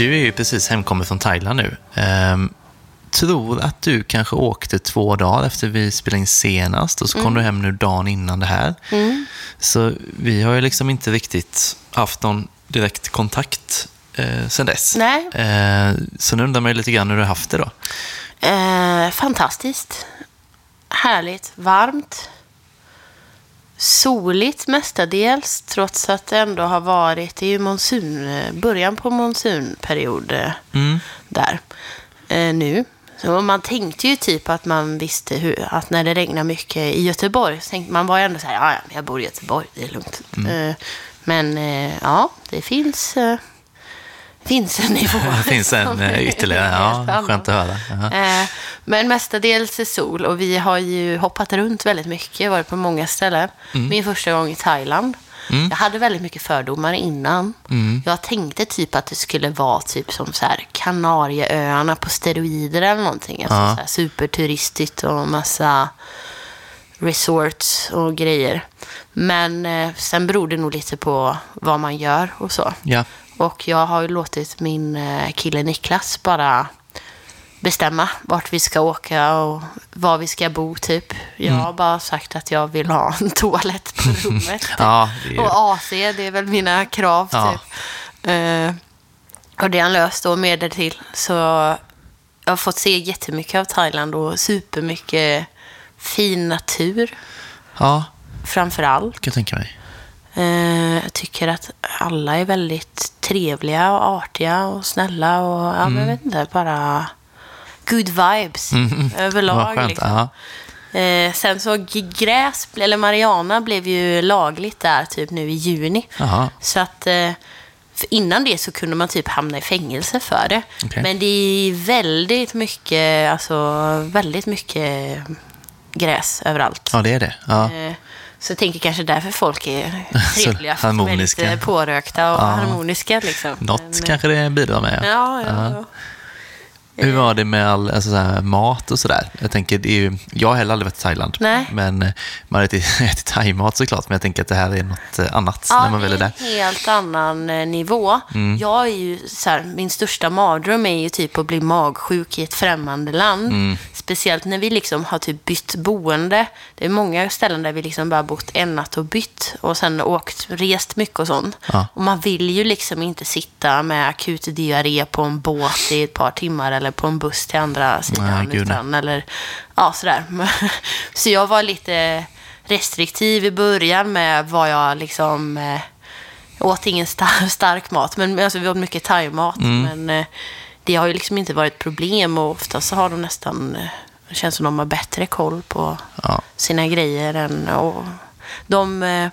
Du är ju precis hemkommen från Thailand nu. Ehm, tror att du kanske åkte två dagar efter vi spelade in senast och så kom Mm. du hem nu dagen innan det här. Så vi har ju liksom inte riktigt haft någon direkt kontakt eh, sen dess. Nej. Eh, så nu undrar man ju lite grann hur du har haft det då. Eh, fantastiskt. Härligt. Varmt. Soligt mestadels, trots att det ändå har varit, det är ju monsun, början på monsunperiod eh, Mm. där eh, nu. Så man tänkte ju typ att man visste hur, att när det regnar mycket i Göteborg, så tänkte man var ju ändå så här, ja, jag bor i Göteborg, det är lugnt. Mm. Eh, men eh, ja, det finns, eh, finns en nivå. Det finns en eh, ytterligare. Ja, skönt att höra. Jaha. Eh, Men mestadels är sol och vi har ju hoppat runt väldigt mycket, varit på många ställen. Min första gång i Thailand. Jag hade väldigt mycket fördomar innan. Jag tänkte typ att det skulle vara typ som så här Kanarieöarna på steroider eller någonting. Alltså Ja. så här superturistigt och massa resorts och grejer. Men eh, sen beror det nog lite på vad man gör och så. Ja. Och jag har ju låtit min eh, kille Niklas bara bestämma vart vi ska åka och var vi ska bo typ. Jag har bara sagt att jag vill ha en toalett på rummet. Ja, är Och AC, det är väl mina krav Ja. typ. Eh, och det har han löst och mer till. Så jag har fått se jättemycket av Thailand och supermycket fin natur ja, framför allt. kan jag tänka mig. Eh, jag tycker att alla är väldigt trevliga och artiga och snälla och ja, men jag vet inte, bara good vibes överlag. Vad skönt. liksom. Eh, sen så gräs, eller Mariana blev ju lagligt där typ nu i juni. Jaha. Så att eh, innan det så kunde man typ hamna i fängelse för det. Okej. Men det är väldigt mycket, alltså väldigt mycket gräs överallt. ja, det är det. Ja. Eh, Så jag tänker kanske därför folk är trevliga. är harmoniska. lite pårökta och Ja. harmoniska. Liksom. Något Men, kanske det bidrar med. Ja, ja, ja. Hur var det med all alltså, så här, mat och sådär? Jag tänker, det är ju, jag har heller aldrig varit i Thailand. Nej. Men eh, man har ätit, ätit thaimat såklart, men jag tänker att det här är något eh, annat Ja, när man väl är det är där. en helt annan eh, nivå. Mm. Jag är ju så här, min största mardröm är ju typ att bli magsjuk i ett främmande land. Mm. Speciellt när vi liksom har typ bytt boende. Det är många ställen där vi liksom bara bott en natt och bytt och sen åkt, rest mycket och sånt. Ja. Och man vill ju liksom inte sitta med akut diarré på en båt i ett par timmar eller på en buss till andra sidan. Nej, eller, ja, sådär. Så jag var lite restriktiv i början med vad jag liksom... Eh, åt ingen star- stark mat, men alltså, vi åt mycket thaimat. Mm. Men eh, det har ju liksom inte varit problem och ofta så har de nästan... Eh, det känns som de har bättre koll på Ja. sina grejer än... Och de eh,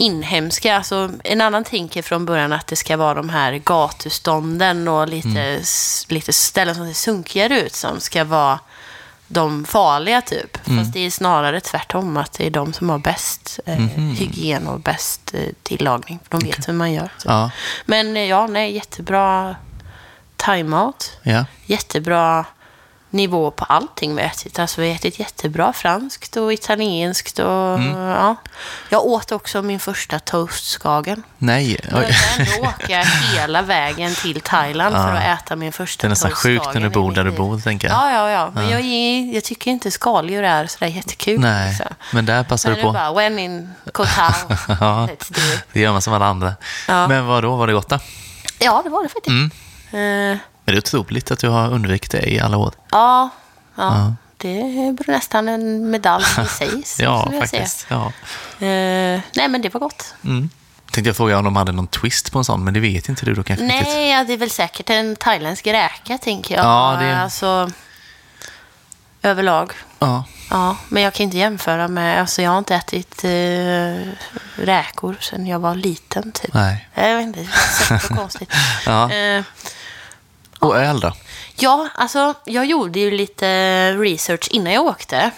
inhemska, alltså en annan tänker från början att det ska vara de här gatustånden och lite, Mm. lite ställen som ser sunkigare ut som ska vara de farliga typ. Mm. Fast det är snarare tvärtom, att det är de som har bäst eh, Mhm. hygien och bäst eh, tillagning. De vet hur man gör. Ja. Men eh, ja, nej, jättebra thaimat. Ja. Jättebra nivå på allting vi ätit. Alltså vi har ätit jättebra franskt och italienskt och Mm. ja. Jag åt också min första toastskagen. Nej. Jag Oj. behövde ändå åka hela vägen till Thailand för att äta min första Det är nästan toastskagen sjukt när du bor där du bor, tänker jag. Ja, ja, ja. Men jag, är- jag tycker inte skaldjur är sådär jättekul. Nej, liksom. men där passar Men du på. bara, when in Koh Tao, Ja. Det gör man som alla andra. Ja. Men vad då var det gott då? Ja, det var det faktiskt. Mm. Eh, Men det är otroligt att du har undvikit det i alla år. ja, ja, det blir nästan en medalj i sig. Ja, faktiskt. Ja. Eh, nej, men det var gott. Mm. Tänkte jag fråga om de hade någon twist på en sån, men det vet inte du då kanske. Nej, ja, det är väl säkert en thailändsk räka, tänker jag. Ja, det- Alltså, överlag. Ja. Ja, men jag kan inte jämföra med... Alltså, jag har inte ätit eh, räkor sedan jag var liten, typ. Nej. Jag vet inte, det är så konstigt. Ja. Eh, Och öl då? Ja, alltså jag gjorde ju lite research innan jag åkte.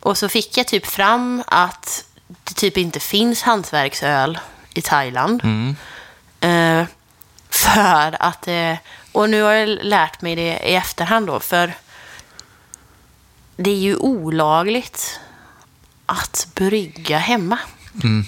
Och så fick jag typ fram att det typ inte finns hantverksöl i Thailand. Eh, för att... Eh, och nu har jag lärt mig det i efterhand då, för det är ju olagligt att brygga hemma.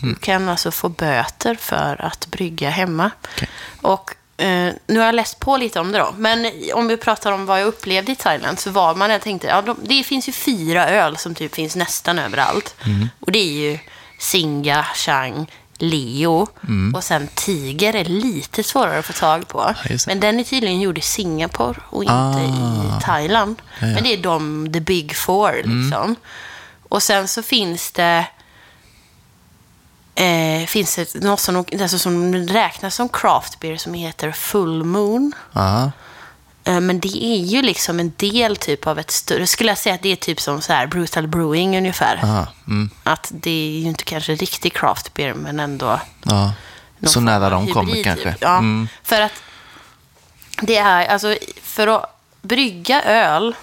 Du kan alltså få böter för att brygga hemma. Okej. Och Eh, nu har jag läst på lite om det då. Men om vi pratar om vad jag upplevde i Thailand så var man, jag tänkte, ja, de, det finns ju fyra öl som typ finns nästan överallt. Och det är ju Singa, Chang, Leo och sen Tiger är lite svårare att få tag på. det. Men den är tydligen gjord i Singapore och inte Ah. i Thailand. Men det är de, the big four liksom. Och sen så finns det eh, finns det något som, alltså som räknas som craft beer som heter Full Moon. Ja. Eh, Men det är ju liksom en del typ av ett större... Skulle jag säga att det är typ som så här brutal brewing ungefär. Aha. Mm. Att det är ju inte kanske riktig craft beer men ändå... ja. Så nära de kommer kanske. Ja, Mm. för att det är alltså för att brygga öl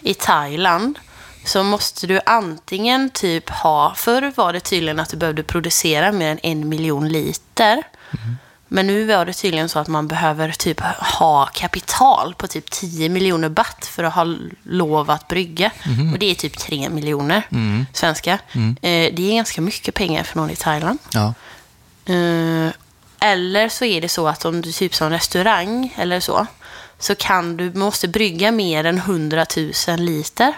i Thailand så måste du antingen typ ha, förr var det tydligen att du behövde producera mer än en miljon liter. Mm. Men nu var det tydligen så att man behöver typ ha kapital på typ 10 miljoner baht för att ha lov att brygga. Mhm. Och det är typ 3 miljoner Mm. svenska. Eh, det är ganska mycket pengar för någon i Thailand. Ja. Eh, eller så är det så att om du typ som restaurang eller så, så kan du måste brygga mer än 100 000 liter.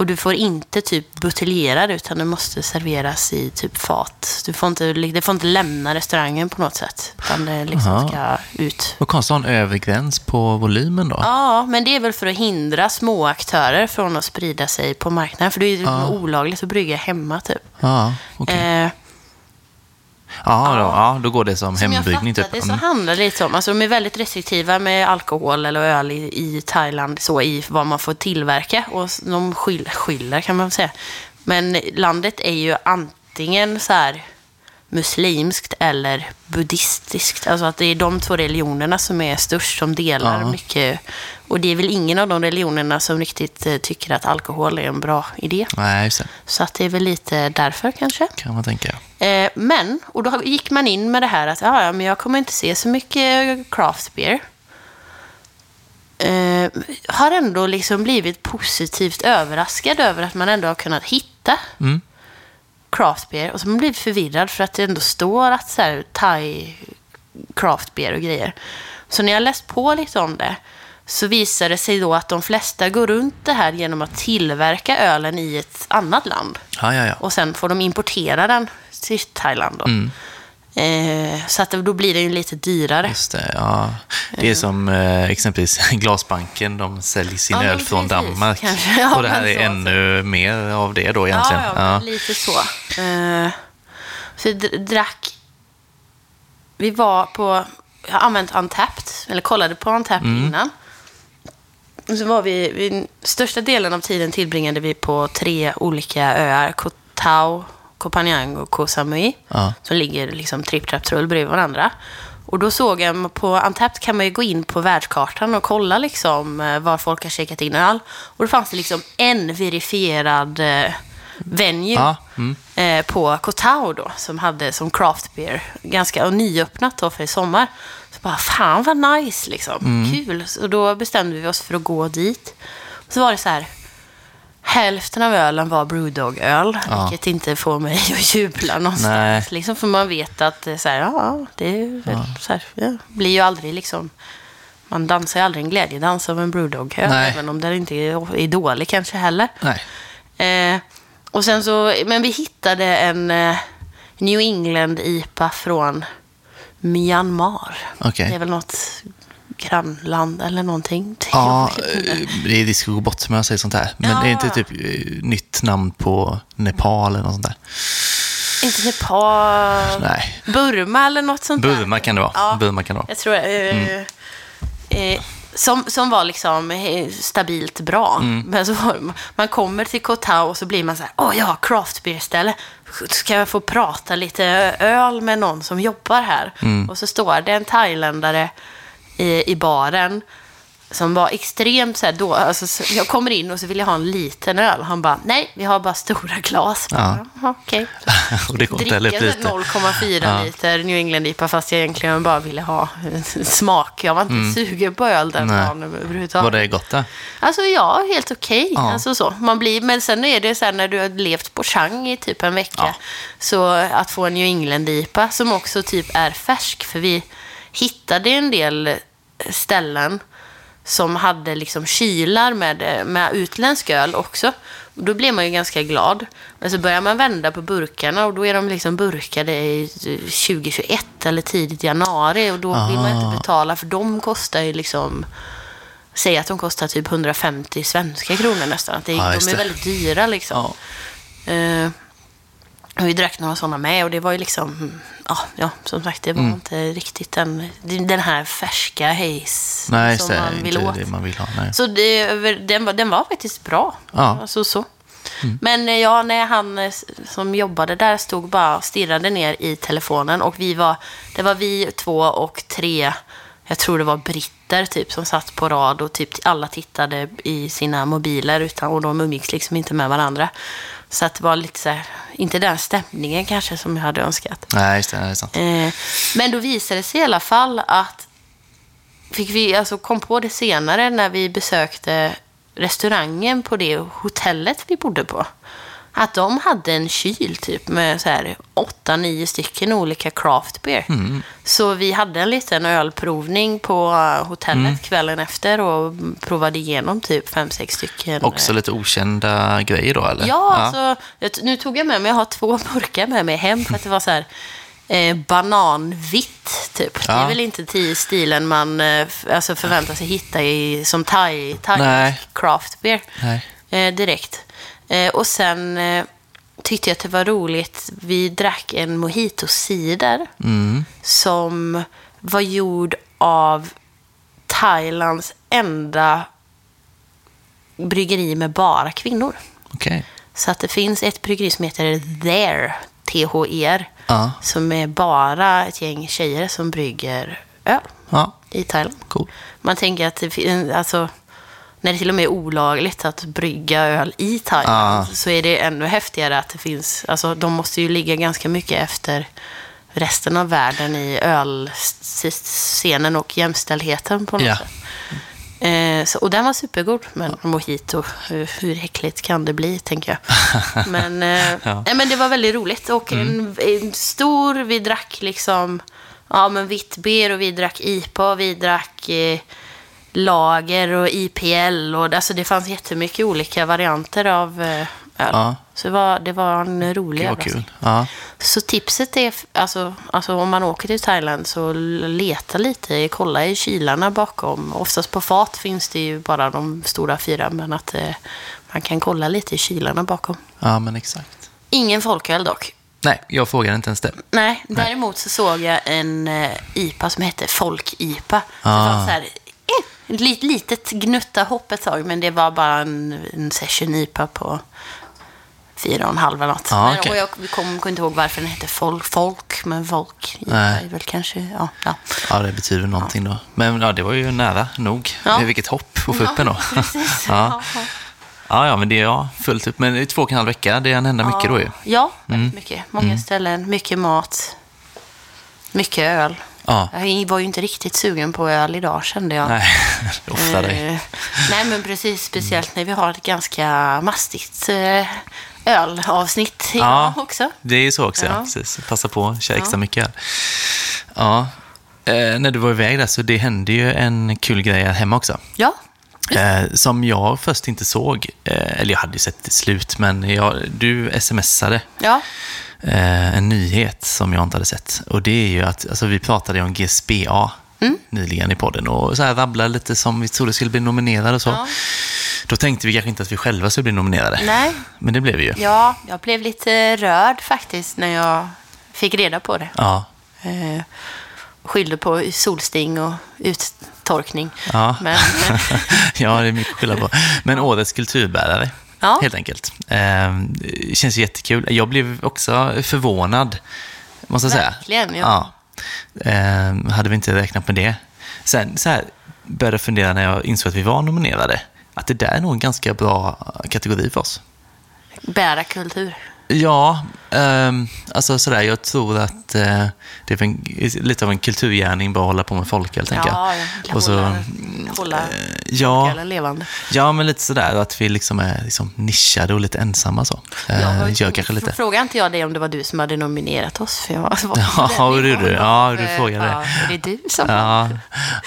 Och du får inte typ buteljera utan det måste serveras i typ fat. Du får inte, det får inte lämna restaurangen på något sätt, utan det liksom Aha. ska ut. Vad konstigt att ha en övre gräns på volymen då? Ja, men det är väl för att hindra små aktörer från att sprida sig på marknaden. För det är ju olagligt att brygga hemma typ. Ja, okej. Eh, Ja, då, ja, då går det som, Som jag hembryggning typ. fattade så Mm. handlar det lite om, alltså de är väldigt restriktiva med alkohol eller öl i, i Thailand, så i vad man får tillverka. Och de skyll, skyller kan man säga. Men landet är ju antingen så här muslimskt eller buddhistiskt. Alltså att det är de två religionerna som är störst, som delar Ja. mycket. Och det är väl ingen av de religionerna som riktigt eh, tycker att alkohol är en bra idé. Nej, just det. Så att det är väl lite därför kanske. Kan man tänka. Eh, men, och då gick man in med det här att ja, ja, men jag kommer inte se så mycket craft beer. Eh, har ändå liksom blivit positivt överraskad över att man ändå har kunnat hitta Mm. Craft beer. Och så har man blivit förvirrad för att det ändå står att så här, thai craft beer och grejer. Så när jag läst på lite om det så visar det sig då att de flesta går runt det här genom att tillverka ölen i ett annat land. Ja, ja, ja. Och sen får de importera den till Thailand. Då. Eh, så att då blir det ju lite dyrare. Just det, ja. Det är som eh, exempelvis Glasbanken, de säljer sin Ja, öl från precis, Danmark. Ja, och det här är så, ännu mer av det då egentligen. Ja, ja, lite så. Eh, så dr- drack... Vi var på... Jag har använt Untapped, eller kollade på Untapped Mm. innan. Och så var vi, vi... Största delen av tiden tillbringade vi på tre olika öar. Koh Tao, Koh Phangan och Koh Samui. Ja. Som ligger liksom tripp, trapp, trull bredvid varandra. Och då såg jag, på Untapped kan man ju gå in på världskartan och kolla liksom eh, var folk har checkat in öl. Och då fanns det liksom en verifierad eh, venue Ja, mm. eh, på Kotao då, som hade som craft beer, ganska och nyöppnat då för i sommar. Så bara, fan vad nice liksom, Mm. kul. Så då bestämde vi oss för att gå dit. Så var det så här, hälften av ölen var Brewdog-öl, Ja. vilket inte får mig att jubla någonstans. Nej. Liksom, för man vet att så här, ja, det väl så här, ja, blir ju aldrig liksom, man dansar ju aldrig en glädjedans av en Brewdog-öl, även om den inte är, dålig kanske heller. Nej. Eh, och sen så, men vi hittade en eh, New England-IPA från Myanmar. Okej. Det är väl något grannland eller någonting. Ja, eh, det är disco som jag säger sånt här. Men Ja. det är inte typ eh, nytt namn på Nepal eller något sånt där? Inte Nepal. Nej. Burma eller något sånt där. Burma kan det vara. Ja. Burma kan det vara. Jag tror eh, eh, som, som var liksom stabilt bra. Men så var, det- man kommer till Kotao och så blir man så här, åh ja, craft beer ställe. Ska jag få prata lite öl med någon som jobbar här? Och så står det en thailändare i, i baren som var extremt så här då, alltså, så jag kommer in och så vill jag ha en liten öl. Han bara, nej, vi har bara stora glas. Ja. Ja. Okej. Och det går här lite. 0,4 liter New England IPA fast jag egentligen bara ville ha smak. Jag var inte sugen på öl den Nej. dagen överhuvudtaget. Var det gott då? Alltså ja, helt okej. Ja. Alltså, så. Man blir, men sen är det så här när du har levt på Chang i typ en vecka. Ja. Så att få en New England IPA som också typ är färsk. För vi hittade en del ställen som hade liksom kylar med, med utländsk öl också. Och då blev man ju ganska glad. Men så börjar man vända på burkarna och då är de liksom burkade i 2021 eller tidigt januari. Och då vill man Ah. inte betala för de kostar ju liksom... Säg att de kostar typ 150 svenska kronor nästan. Att det, Ja, de är det. väldigt dyra liksom. Ja. Eh, och vi drack några sådana med och det var ju liksom, mm, ja, ja som sagt, det var Mm. inte riktigt den, den här färska haze Nej, som man vill inte åt. det man vill ha. Nej. Så det, den, var, den var faktiskt bra. Ja. Alltså, så. Men eh, ja, när han eh, som jobbade där stod bara och stirrade ner i telefonen och vi var, det var vi två och tre, jag tror det var britter typ som satt på rad och typ alla tittade i sina mobiler utan, och de umgicks liksom inte med varandra. Så att det var lite så här, inte den stämningen kanske som jag hade önskat. Nej, just det. Det är sant. Eh, men då visade det sig i alla fall att fick vi alltså kom på det senare när vi besökte restaurangen på det hotellet vi bodde på. Att de hade en kyl typ med så här åtta, nio stycken olika craft beer. Så vi hade en liten ölprovning på hotellet kvällen efter och provade igenom typ fem, sex stycken. Också lite okända grejer då, eller? Ja, Alltså, jag t- nu tog jag med mig, jag har två burkar med mig hem för att det var så här eh, bananvitt typ. Det Ja. är väl inte stilen man eh, alltså förväntar sig hitta i, som thai, thai craft beer eh, direkt. Eh, och sen eh, tyckte jag att det var roligt, vi drack en mojito-cider Mm. som var gjord av Thailands enda bryggeri med bara kvinnor. Okej. Så att det finns ett bryggeri som heter There, THR, Ja. som är bara ett gäng tjejer som brygger öl Ja, i Thailand. cool. Man tänker att det finns, alltså, när det till och med är olagligt att brygga öl i Thailand Ja. så är det ännu häftigare att det finns, alltså de måste ju ligga ganska mycket efter resten av världen i ölscenen och jämställdheten på något Ja. sätt. Eh, så, och den var supergod, men mojito, hur, hur äckligt kan det bli, tänker jag. Men, eh, Ja. Mm. nej, men det var väldigt roligt. Och en, en stor, vi drack liksom ja, men vitt ber och vi drack IPA och vi drack eh, lager och IPL. Och, alltså, det fanns jättemycket olika varianter av eh, öl. Ja. Så det var, det var en rolig jävla kul. Ja. så tipset är, alltså, alltså om man åker till Thailand så leta lite, kolla i kylarna bakom. Oftast på fat finns det ju bara de stora fyra, men att eh, man kan kolla lite i kylarna bakom. ja, men exakt. Ingen folköl dock. Nej, jag frågade inte ens det. Nej, däremot så såg jag en eh, IPA som hette Folk-IPA. Så Det Ah. var så här, ett lit, litet gnutta hopp ett tag, men det var bara en, en session IPA på fyra och en halv eller något. Men, okej. och jag kommer kom inte ihåg varför den hette folk, folk men folk Nej. är väl kanske, ja. ja. Ja, det betyder någonting då. Men ja, det var ju nära nog. Ja. Vilket hopp att få upp en då. Precis. ja. Ja, ja, men det är ja, fullt upp. Men i två och en halv vecka, det är hända mycket då ju. Mm. Ja, väldigt mycket. Många ställen, mycket mat, mycket öl. Ja. Jag var ju inte riktigt sugen på öl idag kände jag. Nej, ofta dig. Eh, nej, men precis. Speciellt när vi har ett ganska mastigt eh, ölavsnitt idag Ja, också. det är ju så också. Ja. Ja. Precis. Passa på att köra extra mycket öl. Ja. Eh, när du var iväg där så det hände ju en kul grej här hemma också. Ja, Eh, som jag först inte såg. Eh, eller jag hade ju sett det slut, men jag, du smsade ja, eh, en nyhet som jag inte hade sett. Och det är ju att, alltså vi pratade om GSBA Mm. nyligen i podden och så här rabblade lite som vi trodde skulle bli nominerade och så. Ja. Då tänkte vi kanske inte att vi själva skulle bli nominerade. nej. Men det blev vi ju. Ja, jag blev lite rörd faktiskt när jag fick reda på det. Ja. Eh, skyllde på solsting och uttorkning. Ja. Men, ja, det är mycket att skylla på. Men årets kulturbärare, Ja. helt enkelt. Eh, känns jättekul. Jag blev också förvånad, måste jag säga. Verkligen, ja. Eh, hade vi inte räknat med det. Sen så här, började jag fundera när jag insåg att vi var nominerade, att det där är nog en ganska bra kategori för oss. bära kultur. Ja, ehm, alltså sådär, jag tror att eh, det är en, lite av en kulturgärning bara att hålla på med folköl, tänker Ja, jag. ja. Och så, hålla, hålla eh, ja, levande. ja, men lite sådär att vi liksom är liksom nischade och lite ensamma så. Eh, ju- gör kanske lite. Frågade inte jag dig om det var du som hade nominerat oss? För jag var Ja, det du. då. Ja, du Eh, frågade. Ja, det är du som... Ja,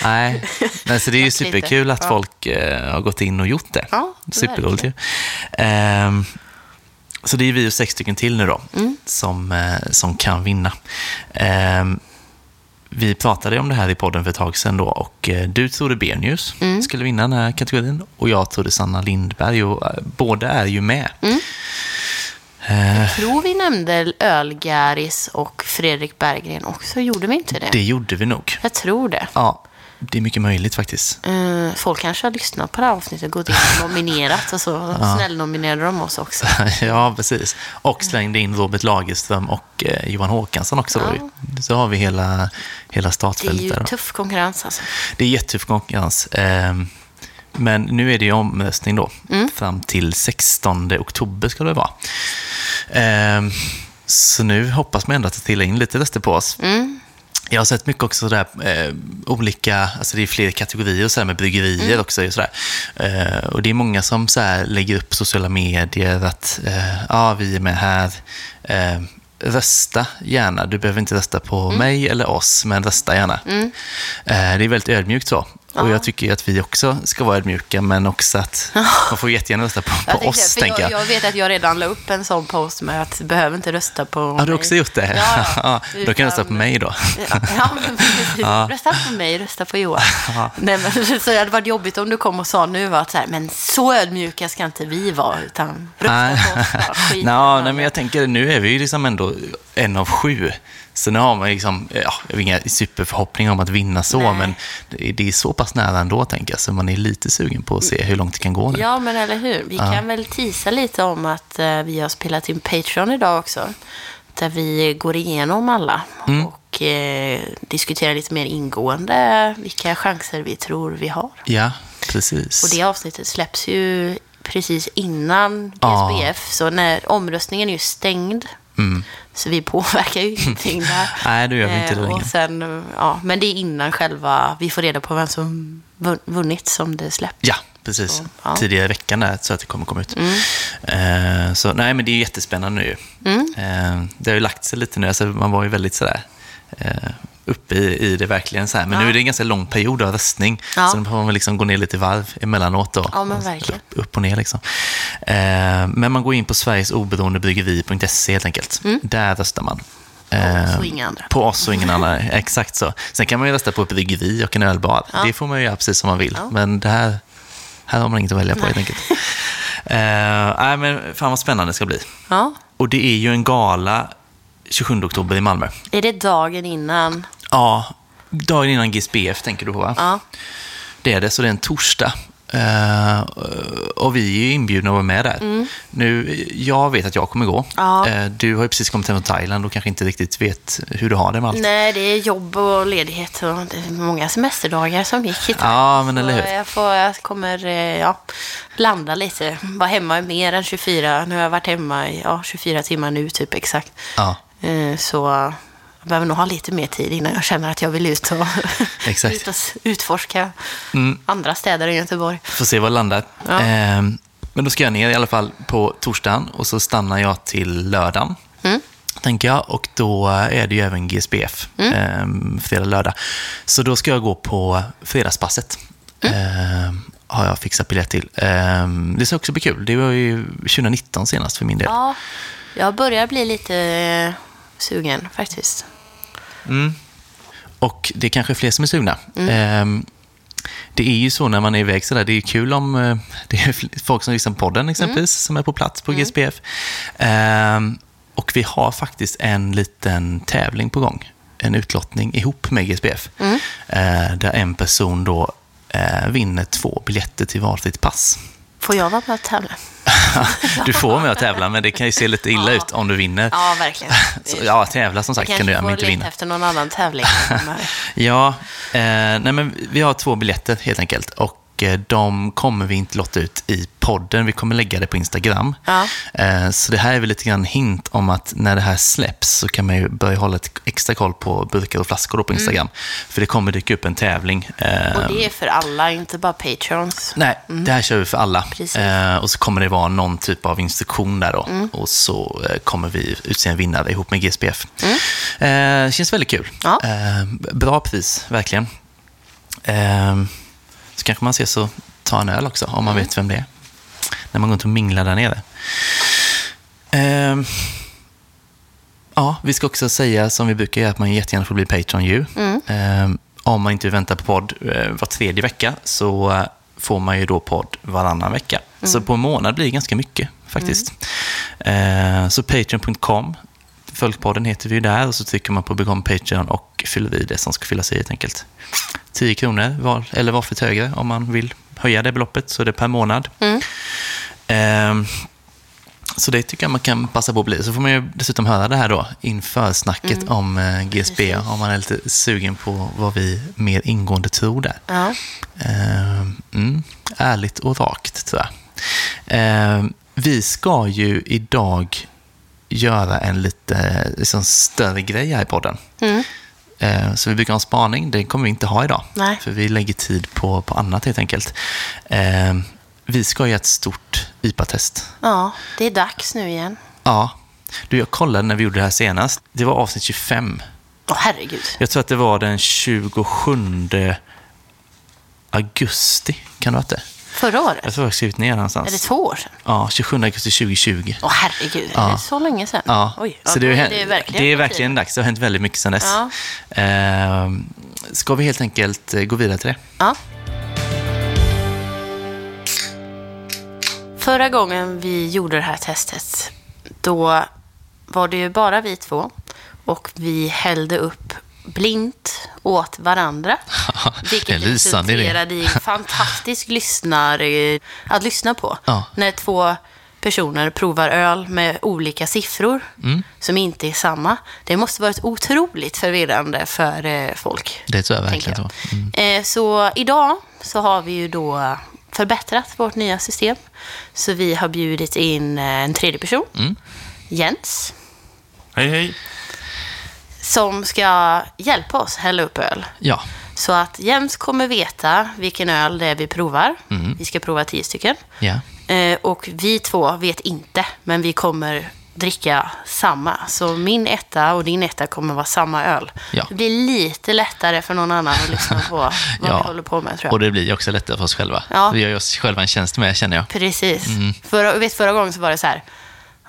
nej. nej så det är ju superkul att Ja. folk eh, har gått in och gjort det. Ja, Superroligt ju. Så det är vi och sex stycken till nu då, Mm. som, eh, som kan vinna. Ehm, vi pratade om det här i podden för ett tag sedan då och eh, du trodde Bernius Mm. skulle vinna den här kategorin och jag trodde Sanna Lindberg och eh, båda är ju med. Mm. Jag tror vi nämnde Ölgäris och Fredrik Berggren också. Gjorde vi inte det? det gjorde vi nog. Jag tror det. Ja, det är mycket möjligt faktiskt. Eh, folk kanske har lyssnat på det här avsnittet, gått in och nominerat och så snällnominerade de oss också. ja, precis. Och slängde in Robert Lagerström och eh, Johan Håkansson också. Ja. Så har vi hela, hela Det är startfältet ju där. Tuff konkurrens alltså. Det är jättetuff konkurrens. Ehm, Men nu är det ju omröstning då. Mm. Fram till 16 oktober ska det vara. Ehm, Så nu hoppas man ändå att det trillar in lite röster på oss. Mm. Jag har sett mycket också sådär, eh, olika, alltså det är fler kategorier så med bryggerier Mm. också. Sådär. Eh, och det är många som så här lägger upp sociala medier att eh, ja, vi är med här. Eh, rösta gärna. Du behöver inte rösta på Mm. mig eller oss, men rösta gärna. Eh, det är väldigt ödmjukt så. Och jag tycker att vi också ska vara ödmjuka, men också att man får jättegärna rösta på, på Jag, oss, tänker jag, jag. jag vet att jag redan la upp en sån post med att du behöver inte rösta på Har du mig. också gjort det? Ja, ja. då kan du rösta på Utan- mig då. Ja, ja, men. Rösta på mig, rösta på Johan. Nej, men, så det hade varit jobbigt om du kom och sa nu att så här, men så ödmjuka ska inte vi vara, utan rösta på oss. bara, skit nej, men jag tänker, nu är vi ju liksom ändå en av sju. Så nu har man liksom, ja, jag har inga superförhoppningar om att vinna så, Nej. men det är, så pass nära ändå, tänker jag. Så man är lite sugen på att se hur långt det kan gå nu. Ja, men eller hur. Vi kan väl tisa lite om att eh, vi har spelat in Patreon idag också. Där vi går igenom alla Mm. och eh, diskuterar lite mer ingående vilka chanser vi tror vi har. Ja, precis. Och det avsnittet släpps ju precis innan Ja. GSBF. Så när omröstningen är ju stängd. Så vi påverkar ju ingenting där. Mm. Nej, det gör vi inte Eh, och sen, ja, Men det är innan själva, vi får reda på vem som vun- vunnit som det släpps. Ja, precis. Så, ja. Mm. Tidigare i veckan där, så att det kommer komma ut. Eh, så nej, men det är jättespännande nu. Mm. Eh, det har ju lagt sig lite nu. Alltså, man var ju väldigt sådär eh, uppe i, i det verkligen. Så här. Men Ja. nu är det en ganska lång period av röstning. Ja. Så nu får man liksom gå ner lite i varv emellanåt. Då. Ja, men verkligen. Upp, upp och ner liksom. Eh, men man går in på sverigesoberoendebryggeri.se helt enkelt. Där röstar man. Mm. Eh. På oss och ingen annan, exakt så. Sen kan man ju rösta på ett bryggeri och en ölbar. Ja. Det får man ju göra precis som man vill. Ja. Men det här, här har man inget att välja på Nej. helt enkelt. Nej, men fan vad spännande det ska bli. Ja. Och det är ju en gala 27 oktober i Malmö. Är det dagen innan? Ja, dagen innan GSBF tänker du på va? Ja. Det är det, så det är en torsdag. Eh, och vi är ju inbjudna att vara med där. Nu, jag vet att jag kommer gå. Mm. Ja. Eh, du har ju precis kommit hem från Thailand och kanske inte riktigt vet hur du har det med allt. Nej, det är jobb och ledighet och det är många semesterdagar som gick hit. Ja, men eller hur? Jag, får, jag kommer eh, ja, landa lite. Vara hemma mer än 24. Nu har jag varit hemma i ja, 24 timmar nu, typ exakt. Ja, Så jag behöver nog ha lite mer tid innan jag känner att jag vill ut och, ut och utforska Mm. andra städer än Göteborg. får se var det landar. Ja. Eh, men då ska jag ner i alla fall på torsdagen och så stannar jag till lördagen. Mm. tänker jag. Och då är det ju även GSBF, Mm. eh, fredag, lördag. Så då ska jag gå på fredagspasset. Mm. Eh, har jag fixat biljett till. Eh, det ska också bli kul. Det var ju 2019 senast för min del. Ja, jag börjar bli lite eh, sugen faktiskt. Och det är kanske fler som är sugna. Mm. Eh, det är ju så när man är iväg sådär, det är kul om eh, det är folk som lyssnar på podden exempelvis, som är på plats på GSBF. Eh, och vi har faktiskt en liten tävling på gång. En utlottning ihop med GSBF. Eh, där en person då eh, vinner två biljetter till valfritt pass. Får jag vara med och tävla? du får med att tävla, men det kan ju se lite illa Ja. ut om du vinner. Ja, verkligen. Så, ja, tävla som sagt kan du göra, men inte vinna. efter någon annan tävling. Ja, eh, nej men vi har två biljetter helt enkelt. Och eh, de kommer vi inte låta ut i podden. Vi kommer lägga det på Instagram. Ja. Eh, Så det här är väl lite grann hint om att när det här släpps så kan man ju börja hålla ett extra koll på burkar och flaskor på Instagram. För det kommer dyka upp en tävling. Eh, Och det är för alla, inte bara patrons. Nej, det här kör vi för alla. Precis. Eh, och så kommer det vara någon typ av instruktion där då. Och så kommer vi utse en vinnare ihop med GSPF. Eh, känns väldigt kul. Ja. Bra pris, verkligen. Så kanske man ses och tar en öl också, om man vet vem det är. När man går runt och minglar där nere. Eh, ja, vi ska också säga som vi brukar göra, att man jättegärna får bli Patreon ju. Eh, om man inte väntar på podd eh, var tredje vecka så eh, får man ju då podd varannan vecka. Så på en månad blir det ganska mycket faktiskt. Eh, så patreon.com, Följpodden heter vi ju där och så trycker man på Become Patreon och fyller i det som ska fyllas i helt enkelt. 10 kronor var, eller valfritt högre om man vill höja det beloppet, så det är per månad. Ehm, så det tycker jag man kan passa på att bli. Så får man ju dessutom höra det här då inför snacket om eh, GSB, om man är lite sugen på vad vi mer ingående tror där. Ja. Ehm, mm, ärligt och rakt, tror jag. Ehm, vi ska ju idag göra en lite liksom, större grej här i podden. Ehm, så vi brukar ha en spaning, det kommer vi inte ha idag. Nej. För vi lägger tid på, på annat helt enkelt. Vi ska göra ett stort IPA-test. ja, det är dags nu igen. Ja. Du, jag kollade när vi gjorde det här senast. Det var avsnitt 25. Åh herregud. Jag tror att det var den 27 augusti. Kan det ha det? Förra året? Jag tror jag har skrivit ner någonstans. Är det två år sedan? Ja, 27 augusti 2020. Åh herregud, Ja. är det så länge sedan? Ja, Oj, så det, är, är det verkligen det är verkligen dags. Det har hänt väldigt mycket sedan dess. Ja. Ehm, ska vi helt enkelt eh, gå vidare till det? Ja. Förra gången vi gjorde det här testet, då var det ju bara vi två och vi hällde upp blint åt varandra. Vilket resulterade i fantastisk lyssnare att lyssna på. Ja. När två personer provar öl med olika siffror Mm. som inte är samma. Det måste varit otroligt förvirrande för eh, folk. Det tror jag verkligen. jag. Mm. Eh, Så idag så har vi ju då förbättrat vårt nya system. Så vi har bjudit in eh, en tredje person, Mm. Jens, Hej, hej. som ska hjälpa oss hälla upp öl. Ja, Så att Jens kommer veta vilken öl det är vi provar. Mm. Vi ska prova tio stycken. ja. Eh, Och vi två vet inte, men vi kommer dricka samma. Så min etta och din etta kommer vara samma öl. Ja. Det blir lite lättare för någon annan att lyssna på vad Ja. vi håller på med, tror jag. Och det blir också lättare för oss själva. Ja. Vi gör oss själva en tjänst med, känner jag. Precis. Mm. Förra, vet, förra gången så var det så här.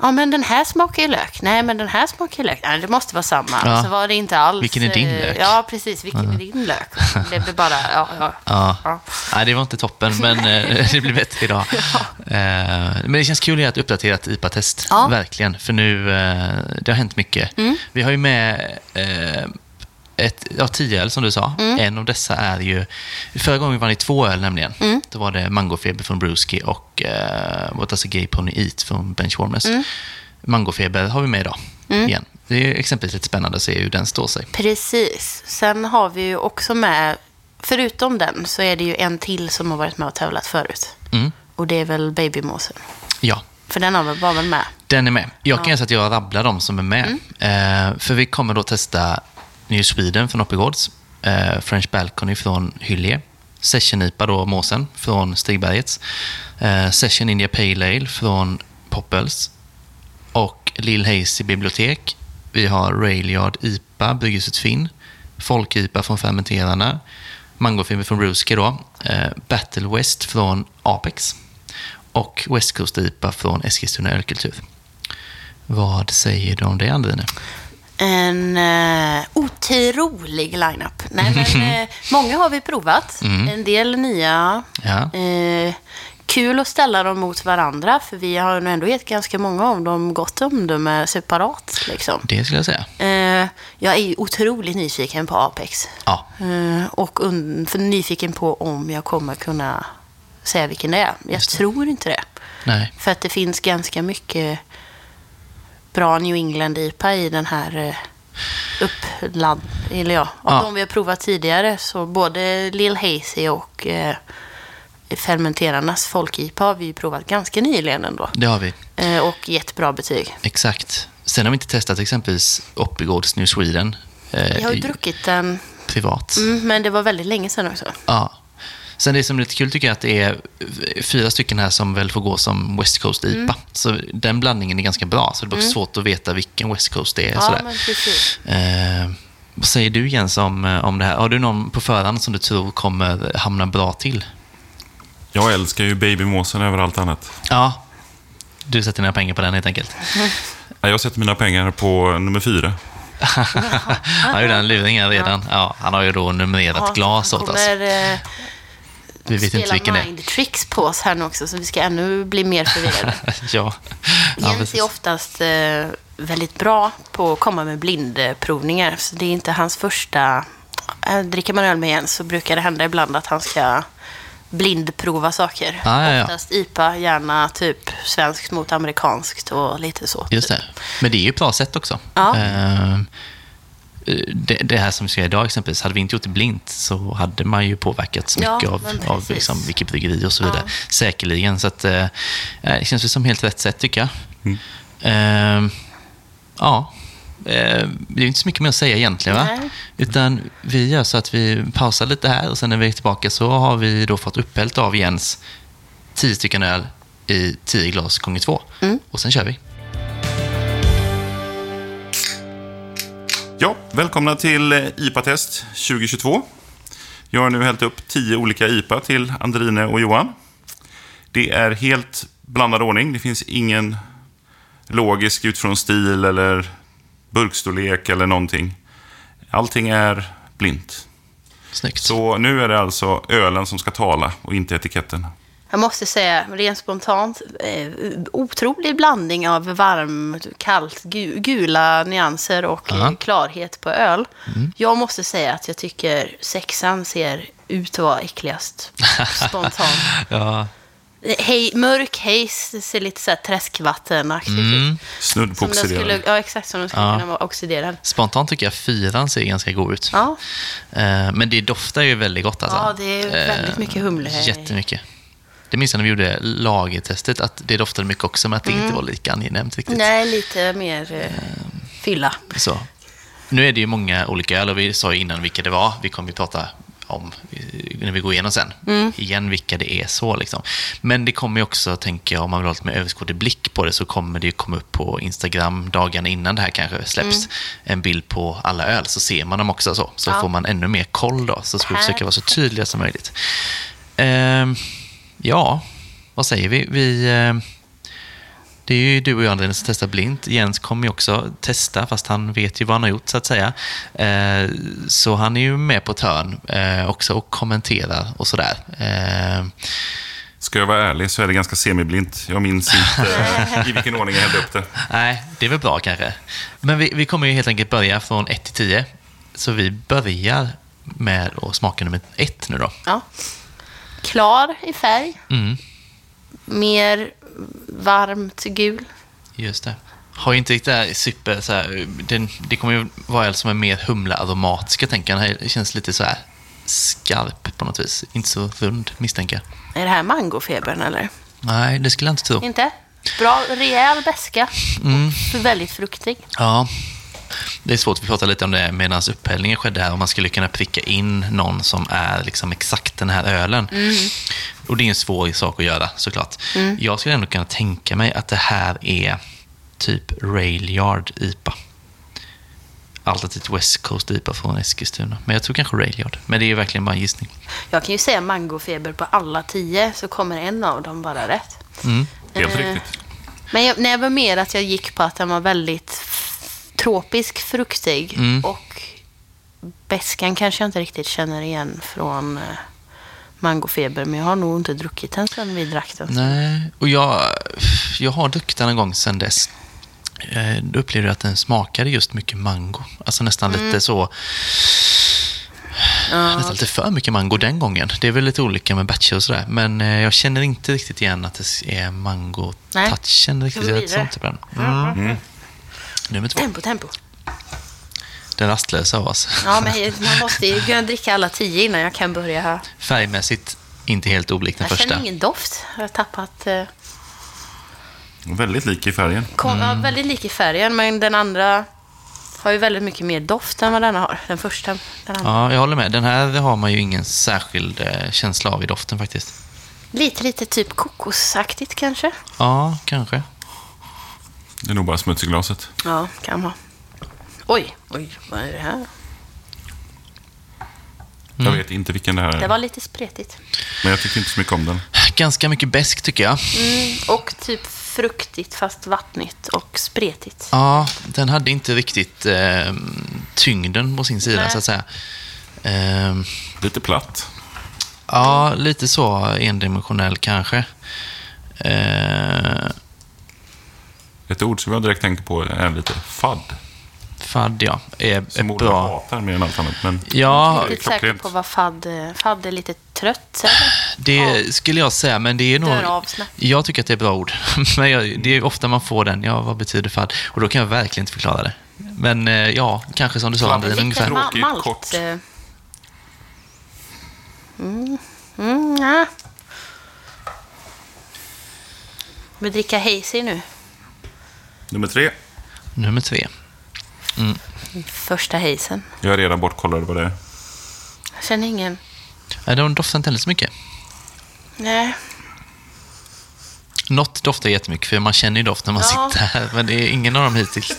Ja, men den här smakar ju lök. Nej, men den här smakar ju lök. Nej, det måste vara samma. Ja. Så var det inte alls. Vilken är din eh, lök? Ja, precis. Vilken är din lök? Det blev bara, ja, ja. Ja. Ja. Nej, det var inte toppen, men eh, det blir bättre idag. Eh, Men det känns kul att göra ett uppdaterat IPA-test. Mm. Verkligen, för nu det har hänt mycket. Vi har ju med ett, ja, tio öl som du sa. Mm. En av dessa är ju... Förra gången var det två öl nämligen. Mm. Då var det Mangofeber från Brewski och uh, What Does a Gay Pony Eat från Benchwarmers. Mm. Mangofeber har vi med idag igen. Det är exempelvis lite spännande att se hur den står sig. Precis. Sen har vi ju också med, förutom den, så är det ju en till som har varit med och tävlat förut. Mm. Och det är väl Babymåsen. Ja, För den har väl, var väl med? Den är med. Jag kan säga att jag rabblar de som är med. Eh, för vi kommer då testa New Sweden från Oppigårds, eh, French Balcony från Hyllie, Session IPA då, Måsen, från Stigbergets, eh, Session India Pale Ale från Poppels. Och Lill Hazy Bibliotek. Vi har Railyard IPA, Brygghuset Finn, Folk-IPA från Fermenterarna, Mangofeber från Ruski då, eh, Battle West från Apex. Och West Coast IPA från Eskilstuna Ölkultur. Vad säger du om det, Andrine? En uh, otrolig lineup. Nej, men, eh, många har vi provat. En del nya. Mm. Ja. Eh, kul att ställa dem mot varandra, för vi har nog ändå gett ganska många av dem gott omdöme separat. Liksom. Det skulle jag säga. Eh, jag är otroligt nyfiken på Apex. Ja, Eh, och nyfiken på om jag kommer kunna säga vilken det är. Jag Just det. tror inte det. nej. För att det finns ganska mycket bra New England-IPA i den här eh, uppladd... Eller ja, av Ja. de vi har provat tidigare. Så både Lil Hazy och eh, fermenterarnas folk-IPA har vi ju provat ganska nyligen ändå. Det har vi. Eh, och gett bra betyg. Exakt. Sen har vi inte testat exempelvis Oppigårds New Sweden. eh, Jag har ju druckit den, Privat. mm, men det var väldigt länge sedan också. Ja. Sen det som är lite kul tycker jag att det är fyra stycken här som väl får gå som West Coast IPA. Mm. Så den blandningen är ganska bra. Så det är bara svårt att veta vilken West Coast det är. Ja, sådär. men precis. Eh, vad säger du Jens om, eh, om det här? Har du någon på förhand som du tror kommer hamna bra till? Jag älskar ju babymåsen över allt annat. Ja, du sätter dina pengar på den helt enkelt. Ja, Jag sätter mina pengar på nummer fyra. Han har ju den luringen redan. Ja, han har ju då numrerat Ja, glas åt oss. Eh, Vi vet inte vilken det är. mind tricks på oss här nu också, så vi ska ännu bli mer förvirrade. ja, Jens är oftast eh, väldigt bra på att komma med blindprovningar. Så det är inte hans första... Äh, dricker man öl med Jens så brukar det hända ibland att han ska blindprova saker. Ah, ja, ja. Oftast IPA, gärna typ svenskt mot amerikanskt och lite så. Just det. Men det är ju ett bra sätt också. Ja. Eh, Det, det här som vi ska göra idag exempelvis, hade vi inte gjort det blint så hade man ju påverkats Ja, mycket av, men av precis. liksom, vilket bryggeri och så vidare. Ja. Säkerligen. Så att, eh, det känns väl som helt rätt sätt tycker jag. Mm. Eh, ja, eh, det är inte så mycket mer att säga egentligen. Va? Nej. Utan vi gör så att vi pausar lite här och sen när vi är tillbaka så har vi då fått upphällt av Jens 10 stycken öl i 10 glas gånger två. Mm. Och sen kör vi. Ja, välkomna till eh, IPA-test 2022. Jag har nu hällt upp tio olika IPA till Andrine och Johan. Det är helt blandad ordning. Det finns ingen logisk utifrån stil eller burkstorlek eller någonting. Allting är blint. Snyggt. Så nu är det alltså ölen som ska tala och inte etiketten. Jag måste säga, rent spontant, eh, otrolig blandning av varmt, kallt, gu, gula nyanser och Aha. Mm. klarhet på öl. Jag måste säga att jag tycker sexan ser ut att vara äckligast. Spontant. Ja, Hej, mörk haze, det ser lite så här träskvattenaktigt Mm. ut. Snudd på oxiderad. ja, exakt som den skulle Ja. kunna vara oxiderad. Spontant tycker jag fyran ser ganska god ut. Ja, Eh, Men det doftar ju väldigt gott alltså. Ja, det är väldigt Eh, mycket humle här. Jättemycket. Det minns jag när vi gjorde lagertestet, att det doftade mycket också, men att det inte var lika angenämt riktigt. Mm. nej, lite mer eh, fylla. Så. Nu är det ju många olika öl och vi sa ju innan vilka det var. Vi kommer ju prata om eh, när vi går igenom sen. Mm. Igen vilka det är så liksom. Men det kommer ju också, tänker jag, om man vill ha lite mer överskådlig blick på det så kommer det ju komma upp på Instagram dagarna innan det här kanske släpps. En bild på alla öl så ser man dem också så. Så Mm. Ja. får man ännu mer koll då. Så ska vi försöka vara så tydliga som möjligt. Ehm, ja, vad säger vi? Vi... ehm, det är ju du och jag Andreas som testar blint. Jens kommer ju också testa, fast han vet ju vad han har gjort så att säga. Eh, så han är ju med på ett hörn eh, också och kommenterar och sådär. Eh, Ska jag vara ärlig så är det ganska semiblint. Jag minns inte eh, i vilken ordning jag hällde upp det. nej, det är väl bra kanske. Men vi, vi kommer ju helt enkelt börja från 1 till 10. Så vi börjar med att smaka nummer 1 nu då. Ja. Klar i färg. Mm, Mer varmt gul. just det. Har ju inte riktigt det här super... Så här, den, det kommer ju vara öl som är mer humlearomatiska, tänker jag. Den här känns lite så här skarp på något vis. Inte så rund, misstänker jag. Är det här mangofebern eller? Nej, det skulle jag inte tro. Inte? Bra, rejäl beska. Mm. Och väldigt fruktig. Ja, det är svårt. Vi pratade lite om det medan upphällningen skedde här. Om man skulle kunna pricka in någon som är liksom exakt den här ölen. Och det är en svår sak att göra såklart. Jag skulle ändå kunna tänka mig att det här är typ Railyard IPA. Alternativt West Coast IPA från Eskilstuna. Men jag tror kanske Railyard. Men det är ju verkligen bara en gissning. Jag kan ju säga mangofeber på alla tio så kommer en av dem vara rätt. Mm. Helt Eh. riktigt. Men jag, när jag var mer att jag gick på att den var väldigt tropisk fruktig. Mm. Och beskan kanske jag inte riktigt känner igen från eh, mangofeber. Men jag har nog inte druckit den sedan vi drack den. Nej, och jag, jag har druckit den en gång sedan dess. Eh, Då upplevde jag att den smakade just mycket mango. Alltså nästan lite så... Nästan lite för mycket mango den gången. Det är väl lite olika med batcher och sådär. Men eh, jag känner inte riktigt igen att det är mango-touchen Nej. riktigt. Jag vidare? sånt på den. Mm. Nummer två. Tempo, tempo. Den rastlösa av oss. Ja, men man måste ju kunna dricka alla tio innan jag kan börja här. Färgmässigt inte helt olik den Jag första. känner ingen doft. Jag har tappat... Eh, Väldigt lik i färgen. kom, Mm. ja, väldigt lik i färgen, men den andra har ju väldigt mycket mer doft än vad den har. Den första. Den andra. Ja, jag håller med. Den här har man ju ingen särskild eh, känsla av i doften faktiskt. Lite, lite typ kokosaktigt kanske. Ja, kanske. Det är nog bara smuts i glaset. Ja, kan vara. Oj, oj, vad är det här? Jag vet inte vilken det här är. Det var lite spretigt. Men jag tycker inte så mycket om den. Ganska mycket besk tycker jag. Mm, och typ fruktigt fast vattnigt och spretigt. Ja, den hade inte riktigt eh, tyngden på sin sida Nej. så att säga. Ehm, Lite platt. ja, lite så endimensionell kanske. Eh, Ett ord som jag direkt tänker på är lite fadd. fadd, ja. Är, är Som Ola bra. hatar mer än allt annat. Men Ja, Jag är lite säker på vad fadd är. Fadd är lite trött, eller? det skulle jag säga, men det är nog... Jag tycker att det är bra ord. Men jag, det är ofta man får den, ja, vad betyder fadd? Och då kan jag verkligen inte förklara det. Men eh, ja, kanske som du sa, Lite ungefär. ma- Tråkigt, malt. kort. eh. Mm, mm, ja. Vi dricker hazy nu. Nummer tre. Nummer tre. Första hazen. Jag är redan bortkollad vad det är. Jag känner ingen... Nej, de doftar inte heller så mycket. Nej. Något doftar jättemycket, för man känner ju doft när man Ja. sitter här. Men det är ingen av dem hittills.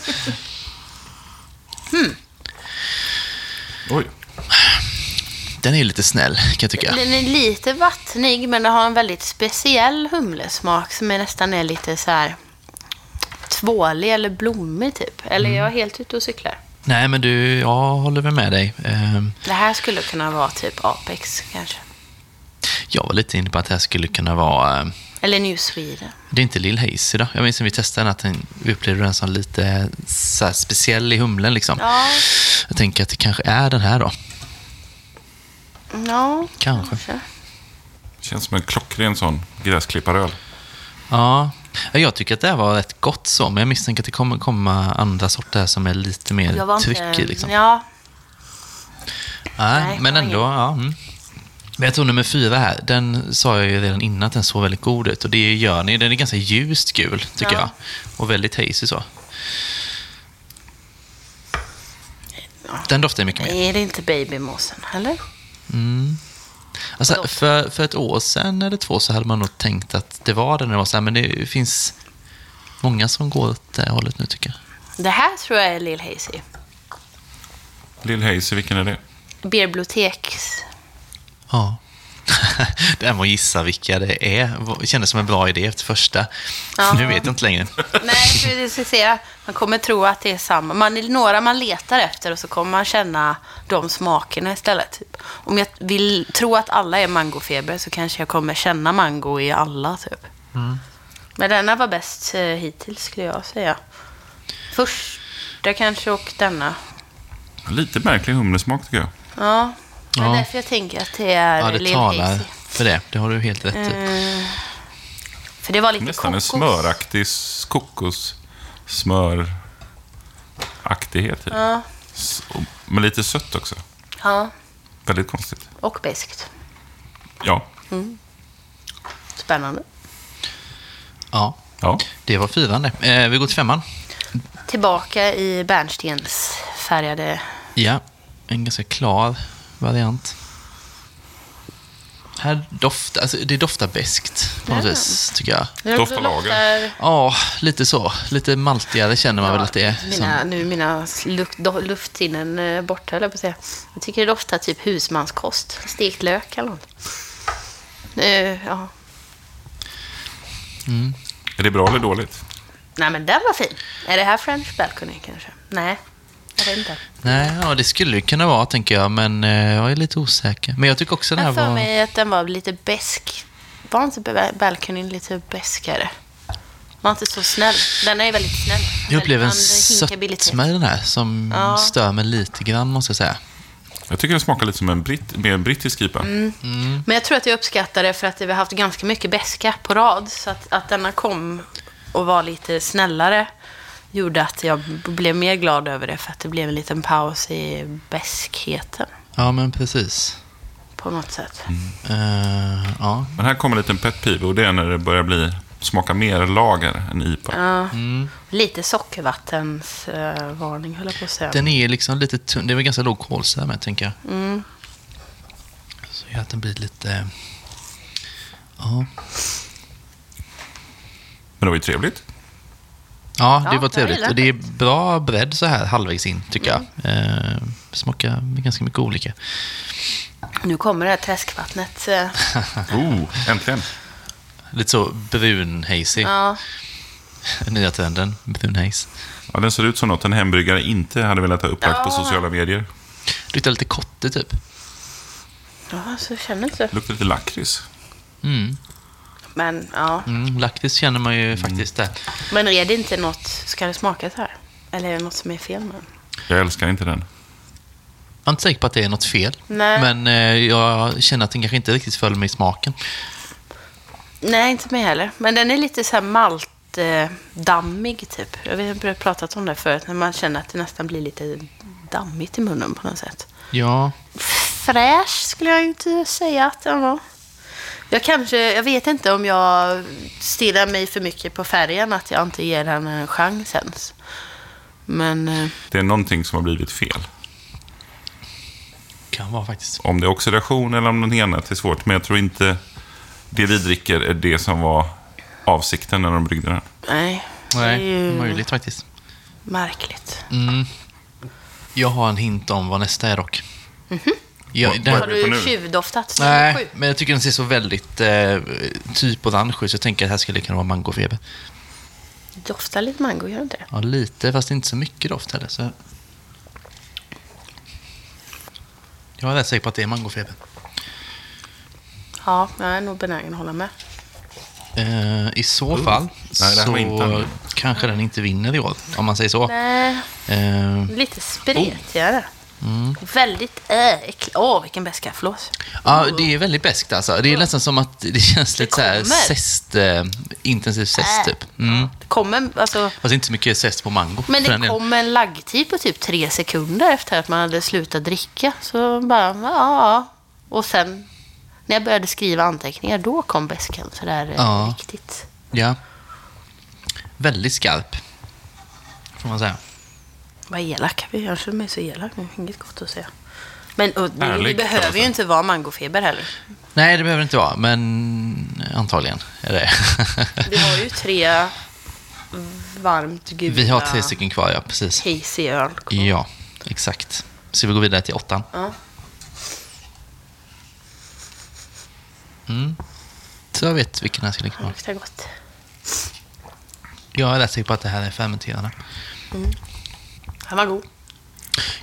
Oj. Den är lite snäll, kan jag tycka. Den är lite vattnig, men den har en väldigt speciell humlesmak som är nästan är lite så här tvålig eller blommig typ. Eller är jag helt ute och cyklar? Nej, men du, jag håller väl med dig. Ehm, Det här skulle kunna vara typ Apex kanske. Jag var lite inne på att det här skulle kunna vara... eh, Eller New Sweden. Det är inte Lill Hazy då. Jag minns när vi testade den, att den, vi upplevde den som lite så här speciell i humlen. Liksom. Ja, Jag tänker att det kanske är den här då. ja Kanske. Känns som en klockren sån gräsklipparöl. Ja, jag tycker att det här var rätt gott så, men jag misstänker att det kommer komma andra sorter som är lite mer tryck inte... i. Liksom. Ja, Nej, Nej, men ändå, ja. Mm. Men jag tror nummer fyra här, den sa jag ju redan innan att den såg väldigt god ut. Och det gör ni. Den är ganska ljust gul, tycker Ja. jag. Och väldigt hazy så. Den doftar mycket mer. är det inte babymossen, eller? Alltså, för, för ett år sedan eller två så hade man nog tänkt att det var den. Det var så här, men det finns många som går åt det hållet nu, tycker jag. Det här tror jag är Lill Hazy. Lill Hazy, vilken är det? Biblioteks... Ja. det här med att gissa vilka det är det kändes som en bra idé efter första. Ja. Nu vet jag inte längre. Nej, för det ska se, man kommer tro att det är samma. Man är några man letar efter och så kommer man känna de smakerna istället. Typ. Om jag vill tro att alla är mangofeber så kanske jag kommer känna mango i alla. Typ. Men denna var bäst eh, hittills skulle jag säga. Första kanske och denna. Lite märklig humlesmak tycker jag. Ja, det är Ja. därför jag tänker att det är Ja, det Lill talar Hazy. för det. Det har du helt rätt i. Mm. För det var lite Nästan en kokos. smöraktig s- kokos smöraktighet. Typ. Ja, Men lite sött också. ja, Väldigt konstigt. och beskt. Ja. Spännande. Ja, ja. det var fyran. Eh, vi går till femman. Tillbaka i bärnstensfärgade... Ja, en ganska klar variant. Här doftar, alltså det doftar beskt på något Ja. vis, tycker jag. Doftar lager. Ja, lite så. Lite maltigare känner man väl att det är. Mina, Som, nu är mina lukt, do, luftsinnen eh, borta, höll jag på att säga. Jag tycker det doftar typ husmanskost. Stekt lök eller något. Eh, ja. Är det bra eller dåligt? Nej, men den var fin. Är det här French Balcony kanske? Nej, jag vet inte. nej, ja, det skulle det kunna vara, tänker jag, men eh, jag är lite osäker. Men jag tycker också den här Jag var... mig att den var lite besk. Var inte Ba- Balcony lite beskare? Var inte så snäll. Den är väldigt snäll. Jag upplever en sötma i den här som Ja. stör mig lite grann, måste jag säga. Jag tycker det smakar lite som en britt, mer en brittisk IPA. Mm. Men jag tror att jag uppskattar det för att vi har haft ganska mycket beska på rad. Så att, att denna kom och var lite snällare gjorde att jag blev mer glad över det. För att det blev en liten paus i beskheten Ja, men precis. på något sätt. Eh, ja. Men här kommer en liten pet peeve och det är när det börjar bli smaka mer lager än IPA. Ja. Lite sockervattensvarning uh, varning, höll jag på att säga. Den är liksom lite tunn. Det är väl ganska låg kolsyra med, tänker jag. Mm. Så gör att den blir lite... Ja, Men det var ju trevligt. Ja det Ja, var trevligt. Och det är bra bredd så här halvvägs in, tycker Mm. jag. Eh, smakar ganska mycket olika. Nu kommer det här träskvattnet. eh, Oh, äntligen. Lite så brun hazy. Ja, Nya trenden, brun haze. Ja, den ser ut som något en hembryggare inte hade velat ha upplagt på Ja. sociala medier. Luktar lite kotte, typ. ja så känner inte. Luktar lite lakrits. Mm. Men ja. Mm, lakrits känner man ju faktiskt där. Men är det inte något, ska det smaka så här? Eller är det något som är fel med den? Jag älskar inte den. Jag är inte säker på att det är något fel. Nej. Men eh, jag känner att den kanske inte riktigt följer med i smaken. Nej, inte mig heller. Men den är lite så här maltdammig typ. Jag vet, jag har pratat om det förut. När man känner att det nästan blir lite dammigt i munnen på något sätt. Ja, Fräsch skulle jag inte säga att den var. Jag kanske, jag vet inte om jag stirrar mig för mycket på färgen. Att jag inte ger den en chans ens. Men eh, Det är någonting som har blivit fel. kan vara faktiskt. Om det är oxidation eller om något annat är svårt. Men jag tror inte det vi dricker är det som var avsikten när de bryggde den. nej, det är Nej, ju möjligt faktiskt. märkligt. Mm. Jag har en hint om vad nästa är dock. Ja, Vad- den, Har det du tjuvdoftat? nej, men jag tycker den ser så väldigt eh, typ orange ut, så jag tänker att det här skulle kunna vara mangofeber. Doftar lite mango, gör det inte det? Ja, lite, fast inte så mycket doft heller. Så... Jag är rätt säker på att det är mangofeber. Ja, jag är nog benägen att hålla med. Eh, I så fall Nej, det här var inte så han. kanske den inte vinner i år, om man säger så. Nej, Eh, lite spretigare. Mm. Väldigt äcklig. Åh, vilken beska. Förlåt. ja, det är väldigt beskt alltså. Det är nästan som att det känns lite så här kommer. zest, eh, intensiv zest typ. Mm. Det kommer, alltså, Fast inte så mycket zest på mango. men det kom en laggtid på typ tre sekunder efter att man hade slutat dricka. Så bara, ja, ja. Och sen när jag började skriva anteckningar, då kom beskan sådär eh, Ja. riktigt. Ja. Väldigt skarp, får man säga. Vad elak. Jag känner mig så elak nu. Inget gott att säga. Men och, det, det behöver ju inte vara mangofeber heller. Nej, det behöver det inte vara, men antagligen är det. Vi har ju tre varmt gula Vi har tre stycken kvar, ja. Precis. hazy öl kvar. Ja, exakt. Så vi går vidare till åttan. Ja. Mm. Så jag vet vilken här ska ligga Det kvar. luktar gott. Jag är rätt säker på att det här är fermenterande. Den var god.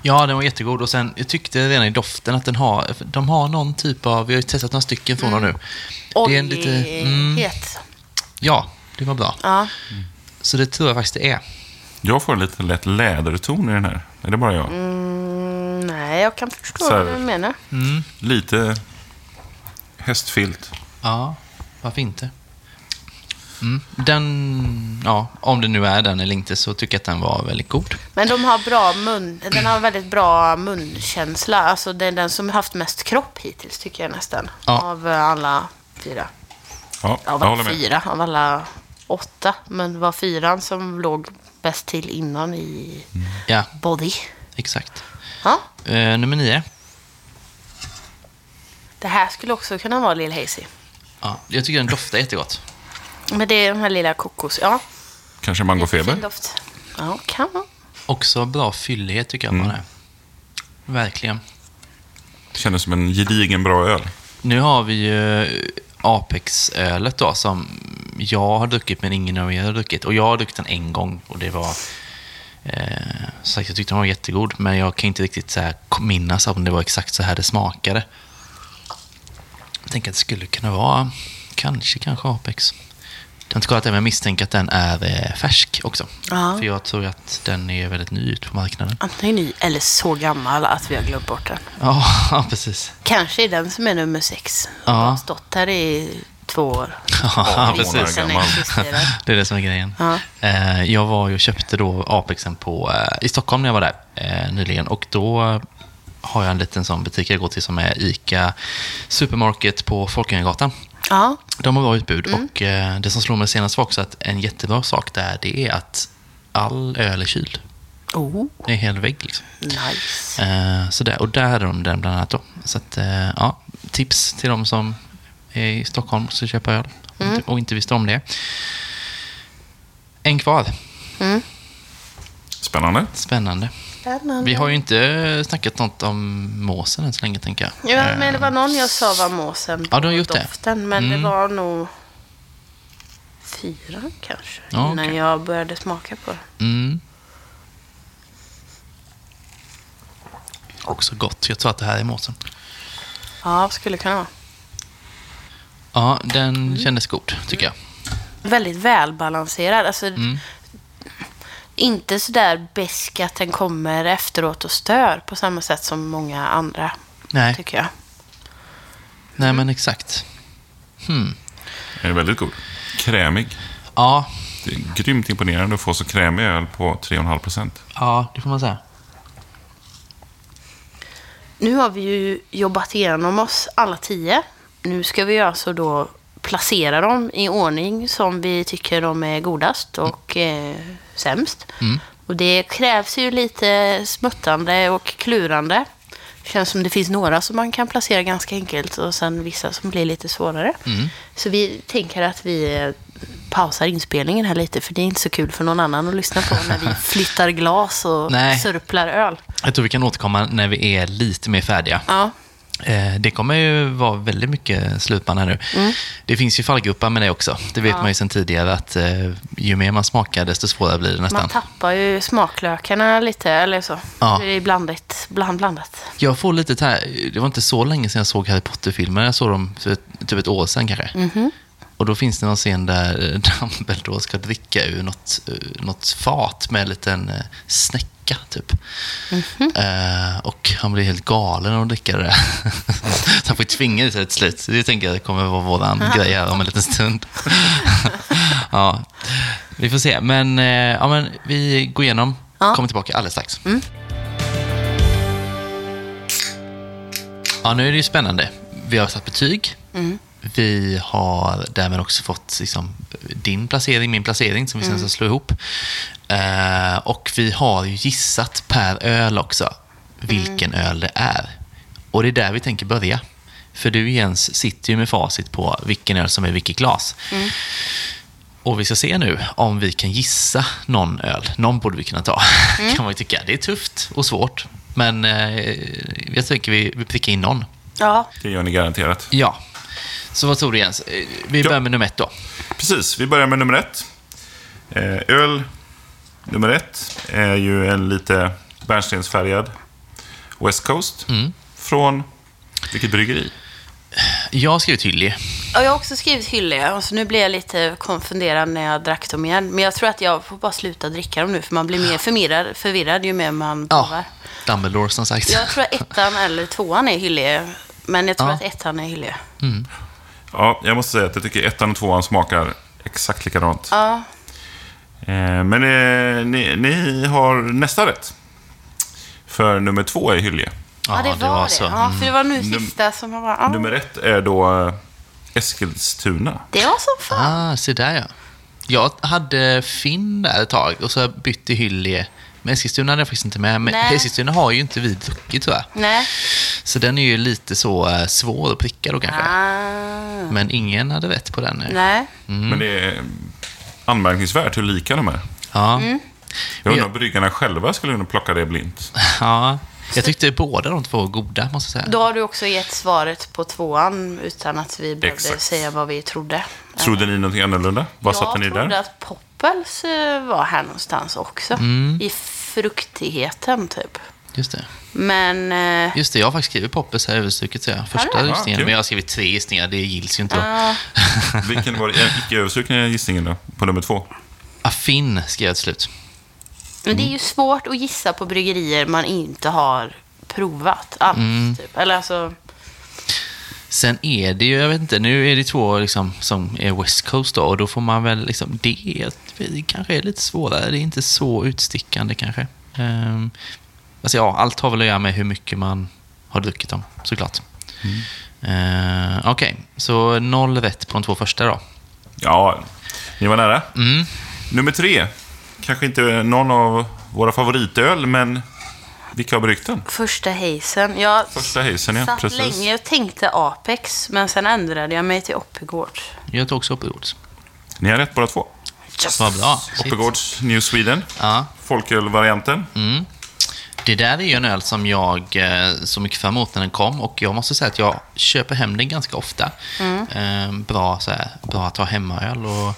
Ja, den var jättegod. Och sen, jag tyckte redan i doften att den har, de har någon typ av, vi har ju testat några stycken från dem nu. Det är en lite, mm, Oljighet. ja, det var bra. Ja. Så det tror jag faktiskt det är. Jag får en lite lätt läderton i den här. Är det bara jag? Mm, nej, jag kan förstå här- vad du menar. Mm. Lite hästfilt. Ja, varför inte? Mm. Den, ja, om det nu är den eller inte så tycker jag att den var väldigt god. Men de har bra mun, den har väldigt bra munkänsla. Alltså det är den som har haft mest kropp hittills tycker jag nästan. Ja. Av eh, alla fyra. Ja, jag Av alla med. fyra, av alla åtta. Men det var fyran som låg bäst till innan i Ja, body. exakt. Ja, Eh, nummer nio. det här skulle också kunna vara Lill Hazy. Ja, jag tycker den doftar jättegott. Men det är de här lilla kokos... Ja, Kanske mangofeber. fin doft. Ja, kan vara. Också bra fyllighet tycker jag på den här. Verkligen. Kändes som en gedigen bra öl. Nu har vi ju Apex-ölet då som jag har druckit men ingen av er har druckit. Och jag har druckit den en gång och det var... Eh, så sagt, jag tyckte den var jättegod men jag kan inte riktigt så här minnas om det var exakt så här det smakade. Jag tänker att det skulle kunna vara kanske, kanske Apex. Jag har inte kollat det men jag misstänker att den är eh, färsk också. Ja. För jag tror att den är väldigt ny ut på marknaden. Antingen ny eller så gammal att vi har glömt bort den. Ja, precis. Kanske är den som är nummer sex. Ja. Jag har stått här i två år. Ja, precis. den gammal. existerar. Det är det som är grejen. Ja. Eh, jag var ju och köpte då Apexen på, eh, i Stockholm när jag var där nyligen och då har jag en liten sån butik jag går till som är ICA Supermarket på Folkungagatan. Ja. De har bra utbud och eh, det som slår mig senast var också att en jättebra sak där det är att all öl är kyld. Oh, Det är hel vägg liksom. nice. Eh, så där, och där hade de den bland annat då. Så att, eh, ja, tips till de som är i Stockholm och ska köpa öl och inte- och inte visste om det. En kvar. Spännande. Spännande. Spännande. Vi har ju inte snackat något om måsen än så länge, tänker jag. Ja, Eh, men det var någon jag sa var måsen på Ja, du har gjort det. doften. Men Mm. det var nog fyra kanske. Ja, innan okej. jag började smaka på det. Mm. Också gott. Jag tror att det här är måsen. Ja, skulle kunna vara. Ja, den Mm. kändes god, tycker jag. Väldigt välbalanserad. Alltså, Mm. Inte sådär besk att den kommer efteråt och stör på samma sätt som många andra, Nej, tycker jag. nej men exakt. Hmm. Den är väldigt god. Krämig. Ja, Det är grymt imponerande att få så krämig öl på 3,5 procent. ja, det får man säga. Nu har vi ju jobbat igenom oss alla tio. Nu ska vi alltså då placera dem i ordning som vi tycker de är godast och eh, sämst. Mm. Och det krävs ju lite smuttande och klurande. Känns som det finns några som man kan placera ganska enkelt och sen vissa som blir lite svårare. Mm. Så vi tänker att vi eh, pausar inspelningen här lite för det är inte så kul för någon annan att lyssna på när vi flyttar glas och Nej. sörplar öl. Jag tror vi kan återkomma när vi är lite mer färdiga. Ja. Eh, Det kommer ju vara väldigt mycket slutande nu. Mm. Det finns ju fallgropar med det också. Det vet man ju sedan tidigare att eh, ju mer man smakar desto svårare blir det nästan. Man tappar ju smaklökarna lite, eller så. Ja. Det är blandat. Bland, blandat. Jag får lite här, det var inte så länge sedan jag såg Harry Potter-filmer. Jag såg dem för typ ett år sedan kanske. Mhm. Och då finns det någon scen där eh, Dumbledore ska dricka ur något, något fat med en liten eh, snäcka typ. Mhm. Eh, och han blir helt galen av att dricka det. så han får tvinga det sig till slut. Det tänker jag kommer vara våran grej här om en liten stund. ja, vi får se. Men, eh, ja, men vi går igenom, Ja. kommer tillbaka alldeles strax. Ja, nu är det ju spännande. Vi har satt betyg. Vi har därmed också fått liksom, din placering, min placering, som vi sen ska slå ihop. Eh, och vi har ju gissat per öl också vilken öl det är. Och det är där vi tänker börja. För du Jens sitter ju med facit på vilken öl som är vilket glas. Och vi ska se nu om vi kan gissa någon öl. Någon borde vi kunna ta, kan man ju tycka. Det är tufft och svårt. Men eh, jag tycker vi, vi prickar in någon. Ja. Det gör ni garanterat. Ja. Så vad tror du Jens? Eh, Vi Ja. börjar med nummer ett då. Precis, vi börjar med nummer ett. Eh, öl nummer ett är ju en lite bärnstensfärgad West Coast. Från vilket bryggeri? Jag har skrivit Hyllie. Jag har också skrivit Hyllie och så nu blir jag lite konfunderad när jag drack dem igen. Men jag tror att jag får bara sluta dricka dem nu för man blir mer förvirrad, förvirrad ju mer man Ja, provar. Dumbledore som sagt. Jag tror att ettan eller tvåan är Hyllie. Men jag tror Ja. att ettan är Hyllie. Ja, jag måste säga att jag tycker ettan och tvåan smakar exakt likadant. Ja. Eh, men eh, ni, ni har nästa rätt. För nummer två är Hyllie. Ja, det var det. så. Ja, Mm. för det var nu Num- sista som jag bara... Ja, Nummer ett är då eh, Eskilstuna. det var som fan. Ah, se där ja. Jag hade Finn där ett tag och så har jag bytt till Hyllie. Men Eskilstuna hade jag faktiskt inte med. Men Nej. Eskilstuna har ju inte vi druckit jag. Nej. Så den är ju lite så svår att pricka då kanske. Ah. Men ingen hade rätt på den. nu. Nej. Men det är anmärkningsvärt hur lika de är. Ja. Mm. Jag undrar om bryggarna själva skulle kunna plocka det blint. ja. Jag tyckte båda de två var goda, måste jag säga. Då har du också gett svaret på tvåan utan att vi behövde Exakt. säga vad vi trodde. Trodde ni någonting annorlunda? Vad jag satte ni trodde där? att Poppels eh, var här någonstans också. Mm. I fruktigheten typ. Just det. Men... Eh, Just det, jag har faktiskt skrivit Poppes här överstruket, så jag. Första gissningen. Ah, kul. men jag har skrivit tre gissningar, det gills ju inte då. ja, Vilken var det icke överstrukna gissningen då? På nummer två? Affin skrev jag till slut. men det är Mm. ju svårt att gissa på bryggerier man inte har provat alls. Mm. Typ. Eller alltså... Sen är det ju, jag vet inte, nu är det två liksom, som är West Coast då, och då får man väl liksom, det, det kanske är lite svårare, det är inte så utstickande kanske. Ehm, Alltså ja, allt har väl att göra med hur mycket man har druckit dem, såklart. Eh, Okej, så noll rätt på de två första då. Ja, ni var nära. Mm. Nummer tre. Kanske inte någon av våra favoritöl, men vilka har bryggt den? Första hazen. Jag Första hazen, ja. satt Precis. länge och tänkte Apex, men sen ändrade jag mig till Oppigårds. Jag tog också Oppigårds. Ni har rätt båda två. Vad bra. Shit. Oppigårds New Sweden. Ja. Folkölvarianten. Mm. Det där är ju en öl som jag eh, så mycket fram emot när den kom och jag måste säga att jag köper hem den ganska ofta. Eh, bra, så här, bra att ha hemmaöl och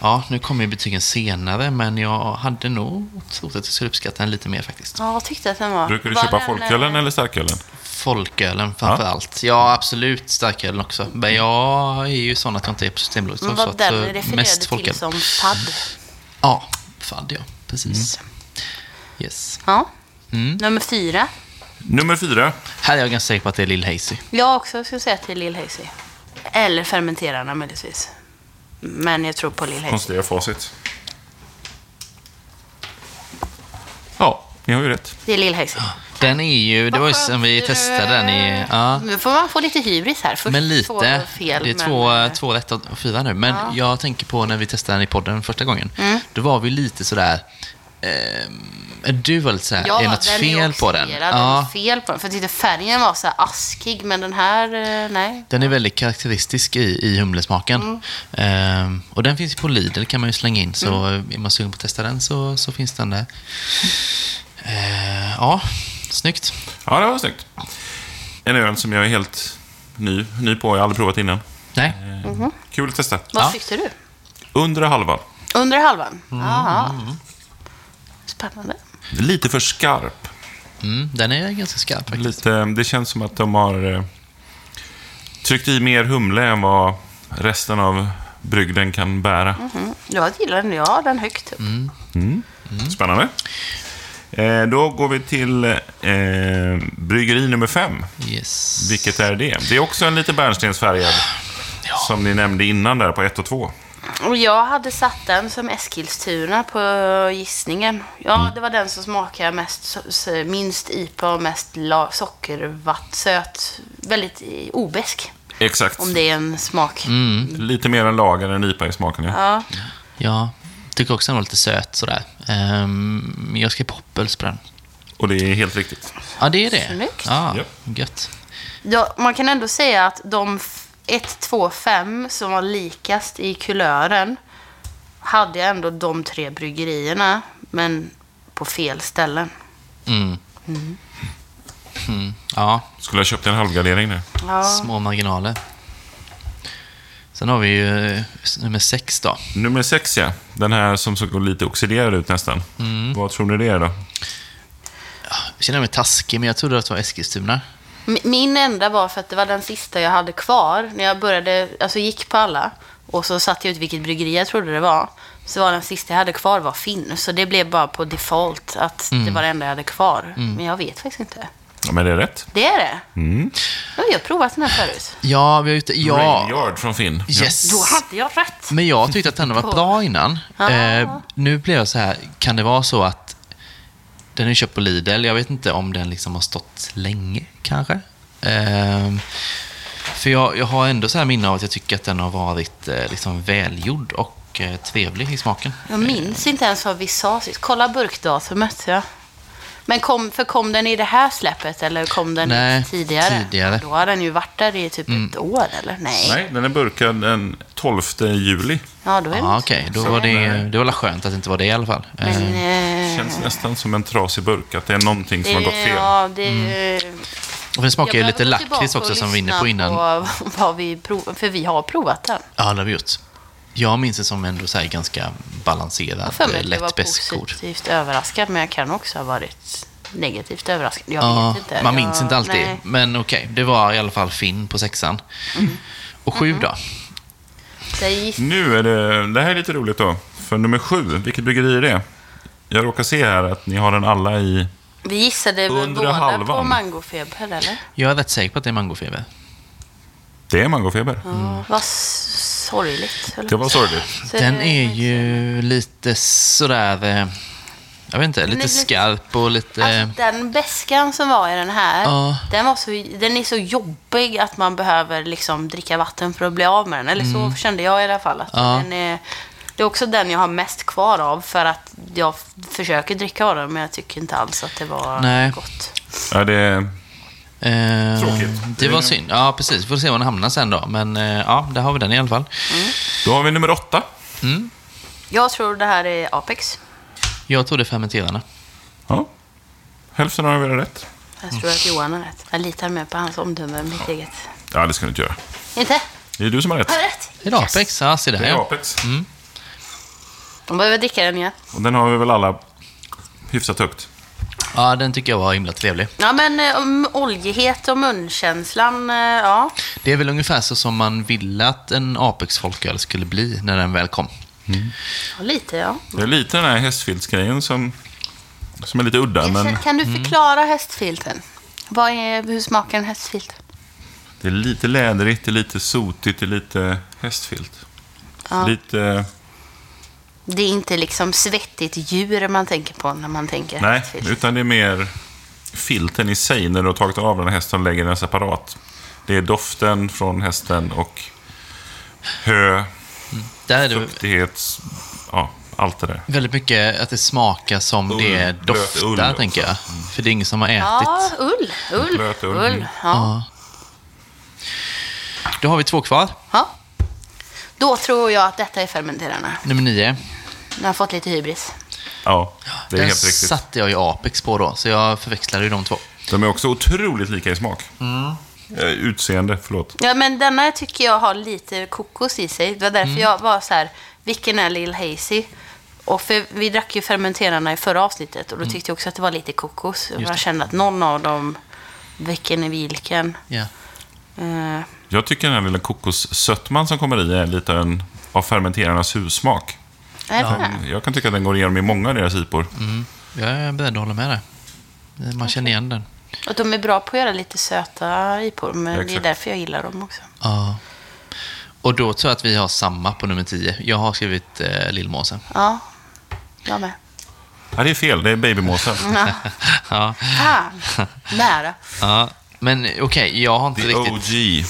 ja, nu kommer ju betygen senare men jag hade nog trott att jag skulle uppskatta den lite mer faktiskt. Ja, jag tyckte att den var... Brukar du var köpa den, folkölen eh, eller starkölen? Folkölen framför allt. Ja, absolut starkölen också. Men jag är ju sån att jag inte är på Systembolaget. Men så vad att, den eh, refererade mest till folköl. som fadd. Ja, fadd ja. Precis. Yes. Ja. Mm. Nummer fyra. Nummer fyra. Här är jag ganska säker på att det är Lill Hazy. Jag också skulle säga till Lill Hazy. Eller fermenterarna möjligtvis. Men jag tror på Lill Hazy. Konstiga facit. Ja, ni har ju rätt. Det är Lill Hazy. Den är ju, det var ju som vi testade den i... Ja. Nu får man få lite hybris här. Först Men två lite. fel, det är men, två, två rätt och fyra nu. Men jag tänker på när vi testade den i podden första gången. Mm. Då var vi lite sådär... Eh, du var lite såhär, Ja, är något den fel på den? är fel på den. För jag tyckte färgen var så här askig, men den här, eh, nej. Den är väldigt karaktäristisk i, i humlesmaken. Mm. Eh, och den finns ju på Lidl, kan man ju slänga in. Så är man sugen på att testa den så, så finns den där. Eh, ja, snyggt. Ja, det var snyggt. En öl som jag är helt ny, ny på. Jag har aldrig provat innan. Nej, Kul att testa. Vad Ja. tyckte du? Under halva. Under halvan? Mm. Spännande. Lite för skarp. mm, den är ganska skarp faktiskt. Lite, det känns som att de har eh, tryckt i mer humle än vad resten av brygden kan bära. Mm. Jag gillar den. Jag har den högt upp. Mm. Spännande. Eh, då går vi till eh, bryggeri nummer fem. Yes. Vilket är det? Det är också en lite bärnstensfärgad. Som ni nämnde innan där på 1 och 2. Och jag hade satt den som Eskilstuna på gissningen. Ja, Mm. det var den som smakade mest, minst IPA och mest sockervatt, söt. Väldigt eh, obesk, Exakt. om det är en smak. Mm. Lite mer än lager än IPA i smaken. Ja. Ja, Ja, tycker också den var lite söt sådär. Um, jag ska på hoppels på den. Och det är helt riktigt. Ja, det är det. Snyggt. Ja, Ja. gött. ja, man kan ändå säga att de 1, 2, 5 som var likast i kulören hade jag ändå de tre bryggerierna, men på fel ställen. Mm. Mm. Ja, Skulle ha köpt en halvgardering nu. Ja. små marginaler. Sen har vi ju eh, nummer sex då. Nummer 6 ja. Den här som såg lite oxiderad ut nästan. Mm. Vad tror ni det är då? Jag känner mig taskig, men jag trodde att det var Eskilstuna. Mi- Min enda var för att det var den sista jag hade kvar när jag började, alltså gick på alla. Och så satte jag ut vilket bryggeri jag trodde det var. Så var den sista jag hade kvar var Finn. Så det blev bara på default att det var det enda jag hade kvar. Men jag vet faktiskt inte. Ja, men det är rätt. Det är det? Mm. Ja, jag har provat den här förut. Ja, vi har ute... Ja, Rainyard från Finn. Yes. Då hade jag rätt. Men jag tyckte att den var bra innan. Ja. Eh, nu blev jag så här, kan det vara så att den är köpt på Lidl? Jag vet inte om den liksom har stått länge, kanske. Eh, för jag, jag har ändå så här minne av att jag tycker att den har varit eh, liksom välgjord och eh, trevlig i smaken. Jag minns inte ens vad vi sa sist. Kolla burkdatumet. Ja. Men kom, för kom den i det här släppet eller kom den Nej, tidigare? tidigare. Då har den ju varit där i typ ett år eller? Nej. Nej, den är burkad den 12 juli. Ja, då är det Ja, inte okej. Då så. var det, det var skönt att det inte var det i alla fall. Eh, Men, eh, Känns nästan som en trasig burk, att det är någonting som har gått fel. Ja, det, och den smakar ju lite lakrits också som vi var inne på innan. På vad vi prov, för vi har provat den. Ja, det har vi gjort. Jag minns det som ändå så här ganska balanserad, eh, att jag var lätt positivt överraskad, men jag kan också ha varit negativt överraskad. Jag Ja, vet inte. man minns jag, inte alltid. nej. Men okej, det var i alla fall Finn på sexan. Och sju Mm. då? Nu är det, det här är lite roligt då. För nummer sju, vilket bryggeri är det? Jag råkar se här att ni har den alla i... vi gissade väl Undre båda på halvan. mangofeber, eller? Jag är rätt säker på att det är mangofeber. Det är mangofeber. Ja. Vad sorgligt. Det var sorgligt. Så Den det- är ju lite sådär... eh, jag vet inte, lite lite- skarp och lite... Alltså, den beskan som var i den här, Ja. den, var så, den är så jobbig att man behöver liksom dricka vatten för att bli av med den. Eller så kände jag i alla fall. Att Mm. Ja. den är, det är också den jag har mest kvar av för att jag försöker dricka av den men jag tycker inte alls att det var Nej. gott. Ja, det, Eh, Tråkigt. Det var synd. Ja, precis. Vi får se var den hamnar sen då. Men eh, ja, där har vi den i alla fall. då har vi nummer åtta. Jag tror det här är Apex. Jag tror det är fermenterarna. Ja. Hälften har vi rätt. Jag tror att Johan har rätt. Jag litar mer på hans omdöme än mitt eget. Ja, det ska du inte göra. Inte? Det är du som har rätt. Har jag rätt? Är det Apex? Ja, se där Det är ja. Apex. De behöver dricka den igen. Och den har vi väl alla hyfsat högt. Ja, den tycker jag var himla trevlig. Ja, men om oljighet och munkänslan, eh, ja. Det är väl ungefär så som man ville att en Apex folköl skulle bli när den väl kom. Ja, Lite, ja. Det är lite den här hästfiltsgrejen som, som är lite udda, men Kan du förklara hästfilten? Vad är, hur smakar en hästfilt? det är lite läderigt, det är lite sotigt, det är lite hästfilt. Ja. Lite... Det är inte liksom svettigt djur man tänker på när man tänker Nej, hästfilt. utan det är mer filten i sig när du har tagit av den hästen och lägger den separat. Det är doften från hästen och hö, Där är det fuktighet, ja, allt det där. väldigt mycket att det smakar som Ull, det doftar, ull tänker jag. För det är ingen som har ätit. Ja, ull. Ull. Blöt ull. ull. Ja. Då har vi två kvar. ja. Då tror jag att detta är fermenterarna. Nummer nio. Jag har fått lite hybris. Ja, det är Den helt riktigt. satte jag ju Apex på då, så jag förväxlade ju de två. De är också otroligt lika i smak. Eh, Utseende, förlåt. Ja, men denna tycker jag har lite kokos i sig. Det var därför jag var så här, vilken är Lil Hazy? Och för vi drack ju fermenterarna i förra avsnittet och då tyckte jag också att det var lite kokos. Just Jag kände att någon av dem, vilken är vilken? Ja. Eh, Jag tycker den här lilla kokossötman som kommer i är lite en, av fermenterarnas hussmak. det? Jag kan tycka att den går igenom i många av deras IPor. Jag är beredd att hålla med dig. Man känner igen den. Och de är bra på att göra lite söta IPor, men det är därför jag gillar dem också. Ja. Och då tror jag att vi har samma på nummer 10. Jag har skrivit eh, Lillmåsen. Ja, jag med. Ja, det är fel, det är babymåsen. Ja. Ja. Fan, nära. ja. Men okej, jag har inte The riktigt, OG.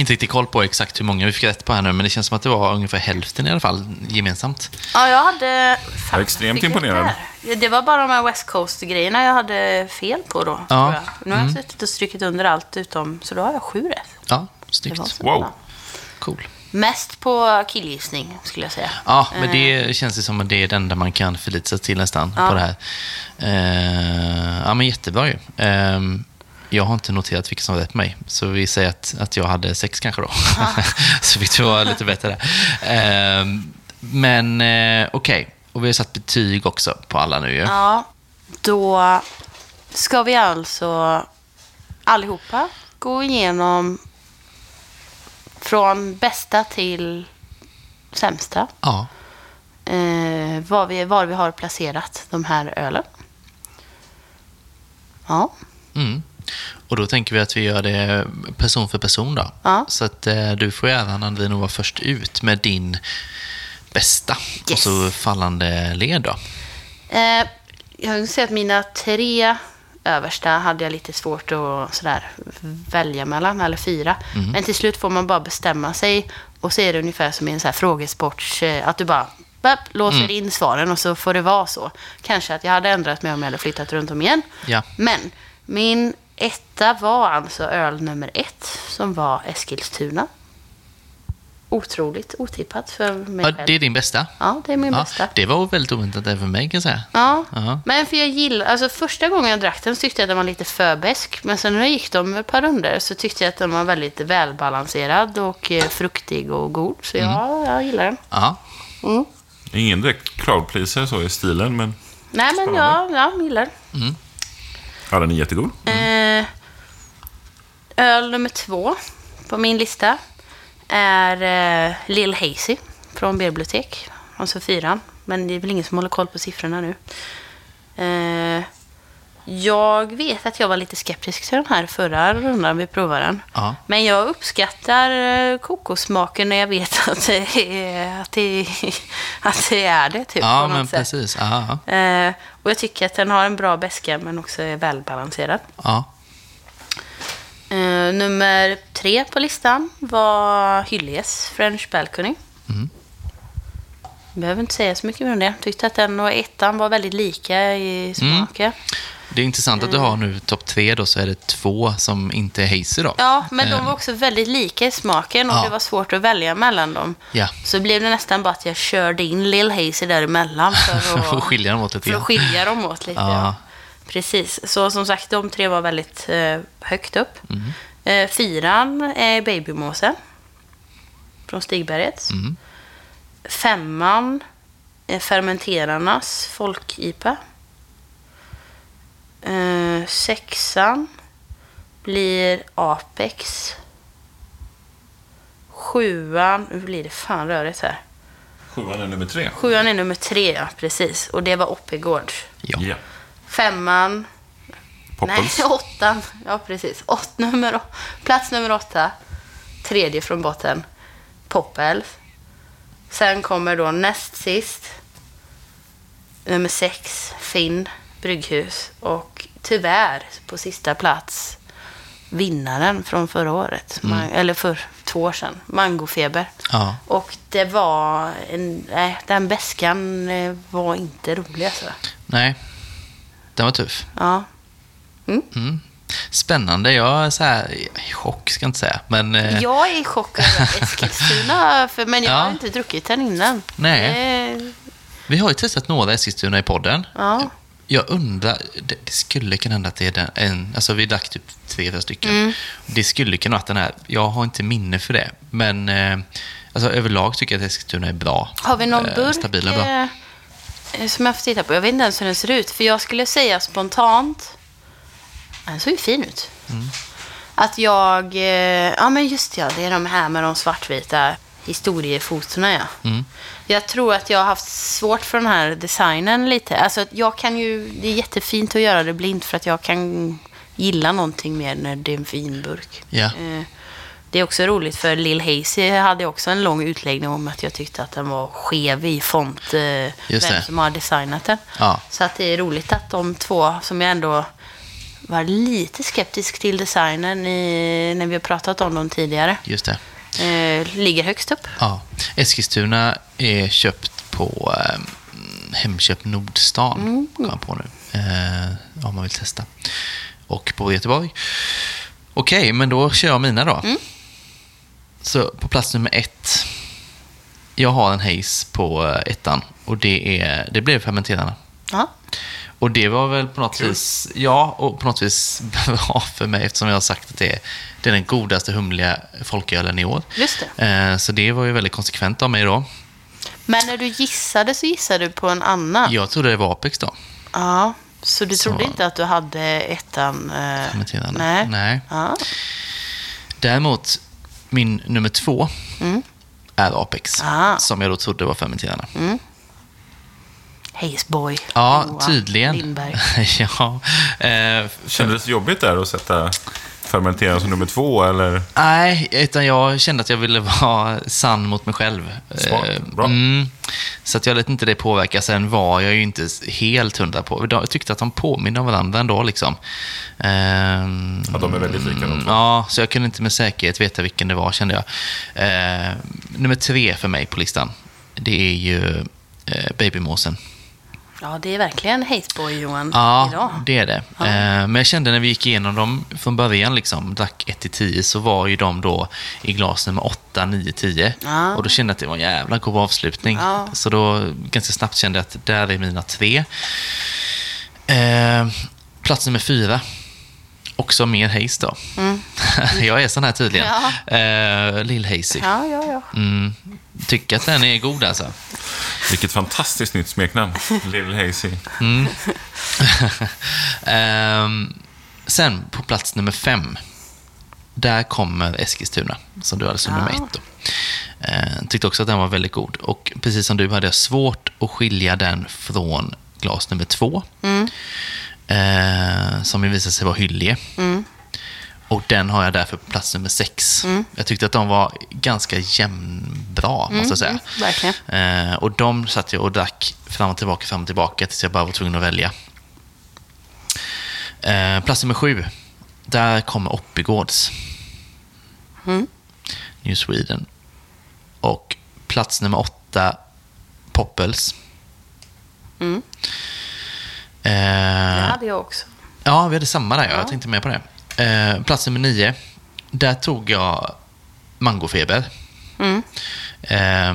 inte riktigt koll på exakt hur många vi fick rätt på här nu, men det känns som att det var ungefär hälften i alla fall gemensamt. Ja, jag hade... Fan, Jag är extremt imponerad. Ja, Det var bara de här West Coast-grejerna jag hade fel på då. Ja. Tror jag. Nu har jag suttit och strykit under allt utom, så då har jag sju rätt. Ja, snyggt. Wow. bra. Cool. Mest på killgissning, skulle jag säga. Ja, men det känns ju som att det är det enda man kan förlita sig till nästan Ja. på det här. Eh, ja, men jättebra ju. Eh, jag har inte noterat vilka som var rätt på mig, så vi säger att, att jag hade sex kanske då. så fick du vara lite bättre där. Eh, men eh, okej, och vi har satt betyg också på alla nu ju. Ja, då ska vi alltså allihopa gå igenom från bästa till sämsta. Ja. Eh, var, vi, var vi har placerat de här ölen. Ja, Mm. Och då tänker vi att vi gör det person för person då. Ja. Så att eh, du får äran Andrina att vara först ut med din bästa. Och Yes. så fallande led då. Eh, jag vill säga att mina tre översta hade jag lite svårt att sådär välja mellan, eller fyra. Men till slut får man bara bestämma sig och så är det ungefär som i en så här frågesport, eh, att du bara bap, låser in svaren och så får det vara så. Kanske att jag hade ändrat mig om jag hade flyttat runt om igen. Ja. Men min etta var alltså öl nummer ett, som var Eskilstuna. Otroligt otippat för mig Ja, själv. det är din bästa. Ja, det är min Ja, bästa. det var väldigt oväntat även för mig kan jag säga. Ja, Ja. men för jag gillar, alltså första gången jag drack den så tyckte jag att den var lite för besk. Men sen när jag gick dem ett par runder så tyckte jag att den var väldigt välbalanserad och eh, fruktig och god. Så ja, jag gillar den. Ja. Ingen direkt crowdpleaser så i stilen, men Nej, men ja, ja, jag gillar den. ja, den är jättegod. Eh, öl nummer två på min lista är eh, Lil Hazy från Bibliotek. Alltså fyran. Men det är väl ingen som håller koll på siffrorna nu. Eh, Jag vet att jag var lite skeptisk till den här förra rundan vi provade den. Ja. Men jag uppskattar eh, kokossmaken när jag vet att det är, att det, är- att det, är det. Typ, Ja, men sätt. precis. Eh, och jag tycker att den har en bra beska men också är välbalanserad. ja. Eh, nummer tre på listan var Hyllies French Balcony. Mm. Behöver inte säga så mycket mer om det. Tyckte att den och ettan var väldigt lika i smaken. Det är intressant att du har nu topp tre då, så är det två som inte är hazy då. Ja, men de Eh, var också väldigt lika i smaken och Ja. det var svårt att välja mellan dem. Ja. Så blev det nästan bara att jag körde in Lil Hazy däremellan för För att att, skilja dem åt lite för att skilja dem åt lite. Ja. Ja. Precis. Så som sagt, de tre var väldigt eh, högt upp. Mm. Eh, fyran är Babymåsen från Stigbergets. Mm. Femman är Fermenterarnas folk-IPA. Eh, sexan blir Apex. Sjuan, nu blir det fan rörigt här. Sjuan är nummer tre. Sjuan är nummer tre, ja, precis. Och det var Oppigård. Ja. Ja. Femman, Poppels. nej åttan, ja precis. Åt, nummer, plats nummer åtta, tredje från botten, Poppels. Sen kommer då näst sist, nummer sex, Finn Brygghus. Och tyvärr på sista plats, vinnaren från förra året, Ma- eller för två år sedan, Mangofeber. Ja. Och det var, en, nej, den beskan eh, var inte rolig alltså. Nej, den var tuff. Ja. Mm. Spännande. Jag är så här, i chock ska jag inte säga, men... eh, Jag är i chock över Eskilstuna, för, men jag Ja. har inte druckit den innan. Nej. Det- Vi har ju testat några Eskilstuna i podden. Ja. Jag undrar, det, det skulle kunna hända att det är den, en, alltså vi drack typ tre, fyra stycken. Mm. Det skulle kunna vara att den här, jag har inte minne för det, men eh, alltså överlag tycker jag att Eskilstuna är bra. Har vi någon Eh, burk Stabila bra. Eh, som jag får titta på? Jag vet inte ens hur den ser ut. För jag skulle säga spontant, den såg ju fin ut. Mm. Att jag, eh, ja men just ja, det är de här med de svartvita historiefotona ja. Mm. Jag tror att jag har haft svårt för den här designen lite. Alltså jag kan ju, det är jättefint att göra det blint för att jag kan gilla någonting mer när det är en fin burk. Ja. Det är också roligt för Lil Hazy hade också en lång utläggning om att jag tyckte att den var skev i font, eh, vem som har designat den. Ja. Så att det är roligt att de två som jag ändå var lite skeptisk till designen i, när vi har pratat om dem tidigare, Just det. eh, ligger högst upp. Ja. Eskilstuna är köpt på eh, Hemköp Nordstan, Mm. kom jag på nu. Eh, om man vill testa. Och på Göteborg. Okej, men då kör jag mina då. Mm. Så på plats nummer ett. Jag har en haze på eh, ettan och det, är, det blev fermenterarna. Ja. Och det var väl på något vis, ja, och på något vis bra för mig eftersom jag har sagt att det är, det är den godaste humliga folkölen i år. Just det. Eh, Så det var ju väldigt konsekvent av mig då. Men när du gissade så gissade du på en annan. Jag trodde det var Apex då. Ja, så du Så- trodde inte att du hade ettan? Eh, Fermenterande. nej. Nej. Ja. Däremot, min nummer två Mm. är Apex. Ah. Som jag då trodde var fermenterarna. Hazeboy. Ja, Johan tydligen. Lindberg. ja. Eh, Kändes det jobbigt där att sätta fermentera som nummer två, eller? Nej, utan jag kände att jag ville vara sann mot mig själv. Smart. Eh, Bra. Mm, så att jag lät inte det påverka. Sen var jag ju inte helt hundra på. Jag tyckte att de påminner om varandra ändå. Liksom. Ehm, Ja, de är väldigt lika de två. Ja, så jag kunde inte med säkerhet veta vilken det var, kände jag. Eh, nummer tre för mig på listan, det är ju eh, Babymåsen. Ja, det är verkligen Hazeboy, Johan, Ja, idag. det är det. Ja. Eh, Men jag kände när vi gick igenom dem från början, liksom, drack 1-10, så var ju de då i glas nummer 8, 9, 10. Ja. Och då kände jag att det var en jävla god avslutning. Ja. Så då ganska snabbt kände jag att där är mina tre. Eh, plats nummer fyra. Också mer haze då. jag är sån här tydligen. Mm. Ja. Eh, Lill Hazy. Ja, ja, ja. Mm, tycker att den är god alltså. Vilket fantastiskt nytt smeknamn. Little Hazy. Ehm, sen på plats nummer fem. Där kommer Eskilstuna, som du hade som Ja. nummer ett. Då. Ehm, tyckte också att den var väldigt god. Och precis som du hade jag svårt att skilja den från glas nummer två. Eh, som visade sig vara Hyllie. Och den har jag därför på plats nummer sex. Jag tyckte att de var ganska jämnbra, måste jag säga. verkligen. Eh, och de satt jag och drack fram och tillbaka, fram och tillbaka tills jag bara var tvungen att välja. Eh, plats nummer sju. Där kommer Oppigårds. New Sweden. Och plats nummer åtta, Poppels. Det Eh, hade jag också. Ja, vi hade samma där. Ja. Jag tänkte med på det. Eh, plats nummer nio. Där tog jag Mangofeber. Eh,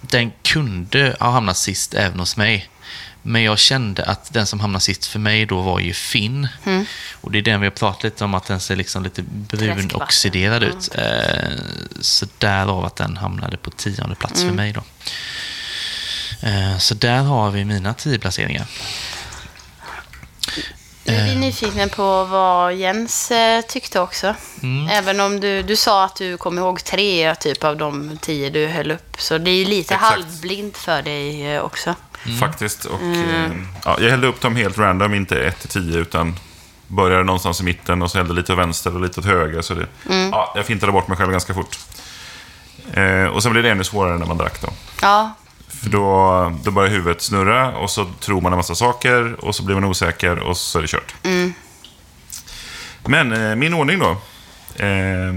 den kunde ha hamnat sist även hos mig. Men jag kände att den som hamnade sist för mig då var ju Finn. Och det är den vi har pratat lite om, att den ser liksom lite brunoxiderad ut. Eh, så därav att den hamnade på tionde plats för mig då. Eh, så där har vi mina tio placeringar. Är vi Ehm. nyfikna på vad Jens eh, tyckte också. Mm. Även om du, du sa att du kom ihåg tre typ av de tio du höll upp. Så det är ju lite Exakt. halvblint för dig eh, också. Faktiskt. Och, eh, ja, jag hällde upp dem helt random, inte 1 till 10 utan började någonstans i mitten och så hällde lite åt vänster och lite åt höger. Så det, ja, jag fintade bort mig själv ganska fort. Eh, och sen blev det ännu svårare när man drack då. Ja, För då, då börjar huvudet snurra och så tror man en massa saker och så blir man osäker och så är det kört. Men eh, min ordning då. Eh,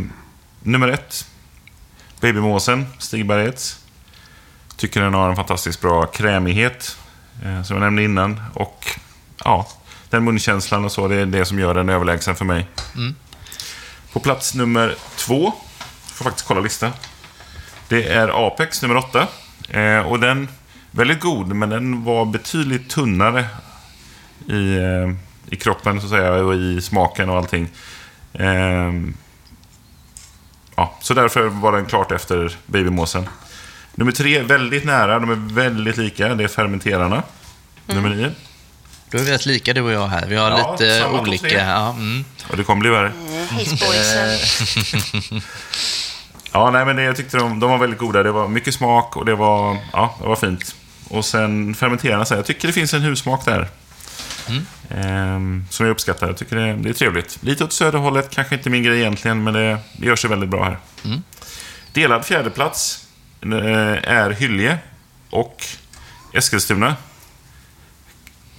nummer ett. Babymåsen, Stigbergets. Tycker den har en fantastiskt bra krämighet. Eh, som jag nämnde innan. Och ja, den munkänslan och så, det är det som gör den överlägsen för mig. På plats nummer två, får faktiskt kolla listan. Det är Apex nummer åtta. Eh, och den, väldigt god, men den var betydligt tunnare i, eh, i kroppen så att säga, och i smaken och allting. Eh, ja, så därför var den klart efter babymåsen. Nummer tre, väldigt nära, de är väldigt lika. Det är fermenterarna. Nummer nio. Då är vi rätt lika du och jag här. Vi har Ja, lite olika. Ja, mm. Och det kommer bli värre. Boysen. Ja, nej, men det, jag tyckte de, de var väldigt goda. Det var mycket smak och det var, ja, det var fint. Och sen fermenterarna, så här, jag tycker det finns en hussmak där. Ehm, som jag uppskattar. Jag tycker det, det är trevligt. Lite åt söderhållet, kanske inte min grej egentligen, men det, det gör sig väldigt bra här. Delad fjärdeplats eh, är Hyllie och Eskilstuna.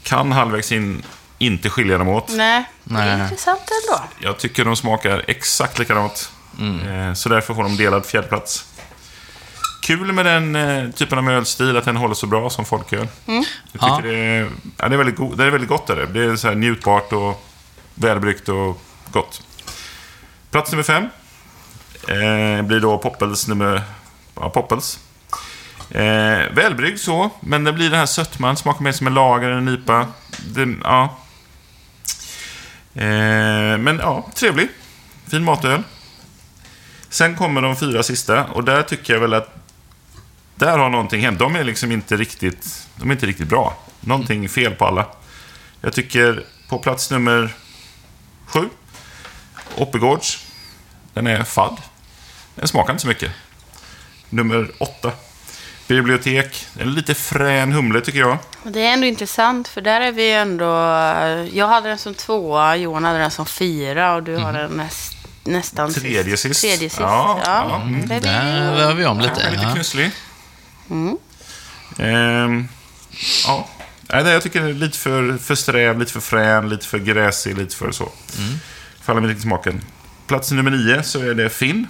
Kan halvvägs in inte skilja dem åt. Nej, det är intressant ändå. Jag tycker de smakar exakt likadant. Eh, Så därför får de delad fjärdeplats. Kul med den eh, typen av ölstil, att den håller så bra som folköl. Jag tycker Ja. det, är, ja, det, är väldigt go- det är väldigt gott. Är det. det är så här njutbart och välbryggt och gott. Plats nummer fem eh, blir då Poppels nummer... Ja, Poppels. Eh, välbryggd så, men det blir den här sötman. Smakar mer som en lager än en IPA. Det, ja. Eh, men ja, trevlig. Fin matöl. Sen kommer de fyra sista och där tycker jag väl att där har någonting hänt. De är liksom inte riktigt, de är inte riktigt bra. Någonting fel på alla. Jag tycker på plats nummer sju, Oppegårds. Den är fadd. Den smakar inte så mycket. Nummer åtta, Bibliotek. En lite frän humle tycker jag. Det är ändå intressant, för där är vi ändå... Jag hade den som tvåa, Johan hade den som fyra och du har den näst, nästan. Tredje sist. Tredje sist. Ja, Ja, mm. Det är Där rör vi om Ja, lite. lite Ja. knusslig. Ehm, ja. Nej, jag tycker det är lite för, för sträv, lite för frän, lite för gräsig, lite för så. Faller mig riktigt smaken. Plats nummer nio så är det Finn.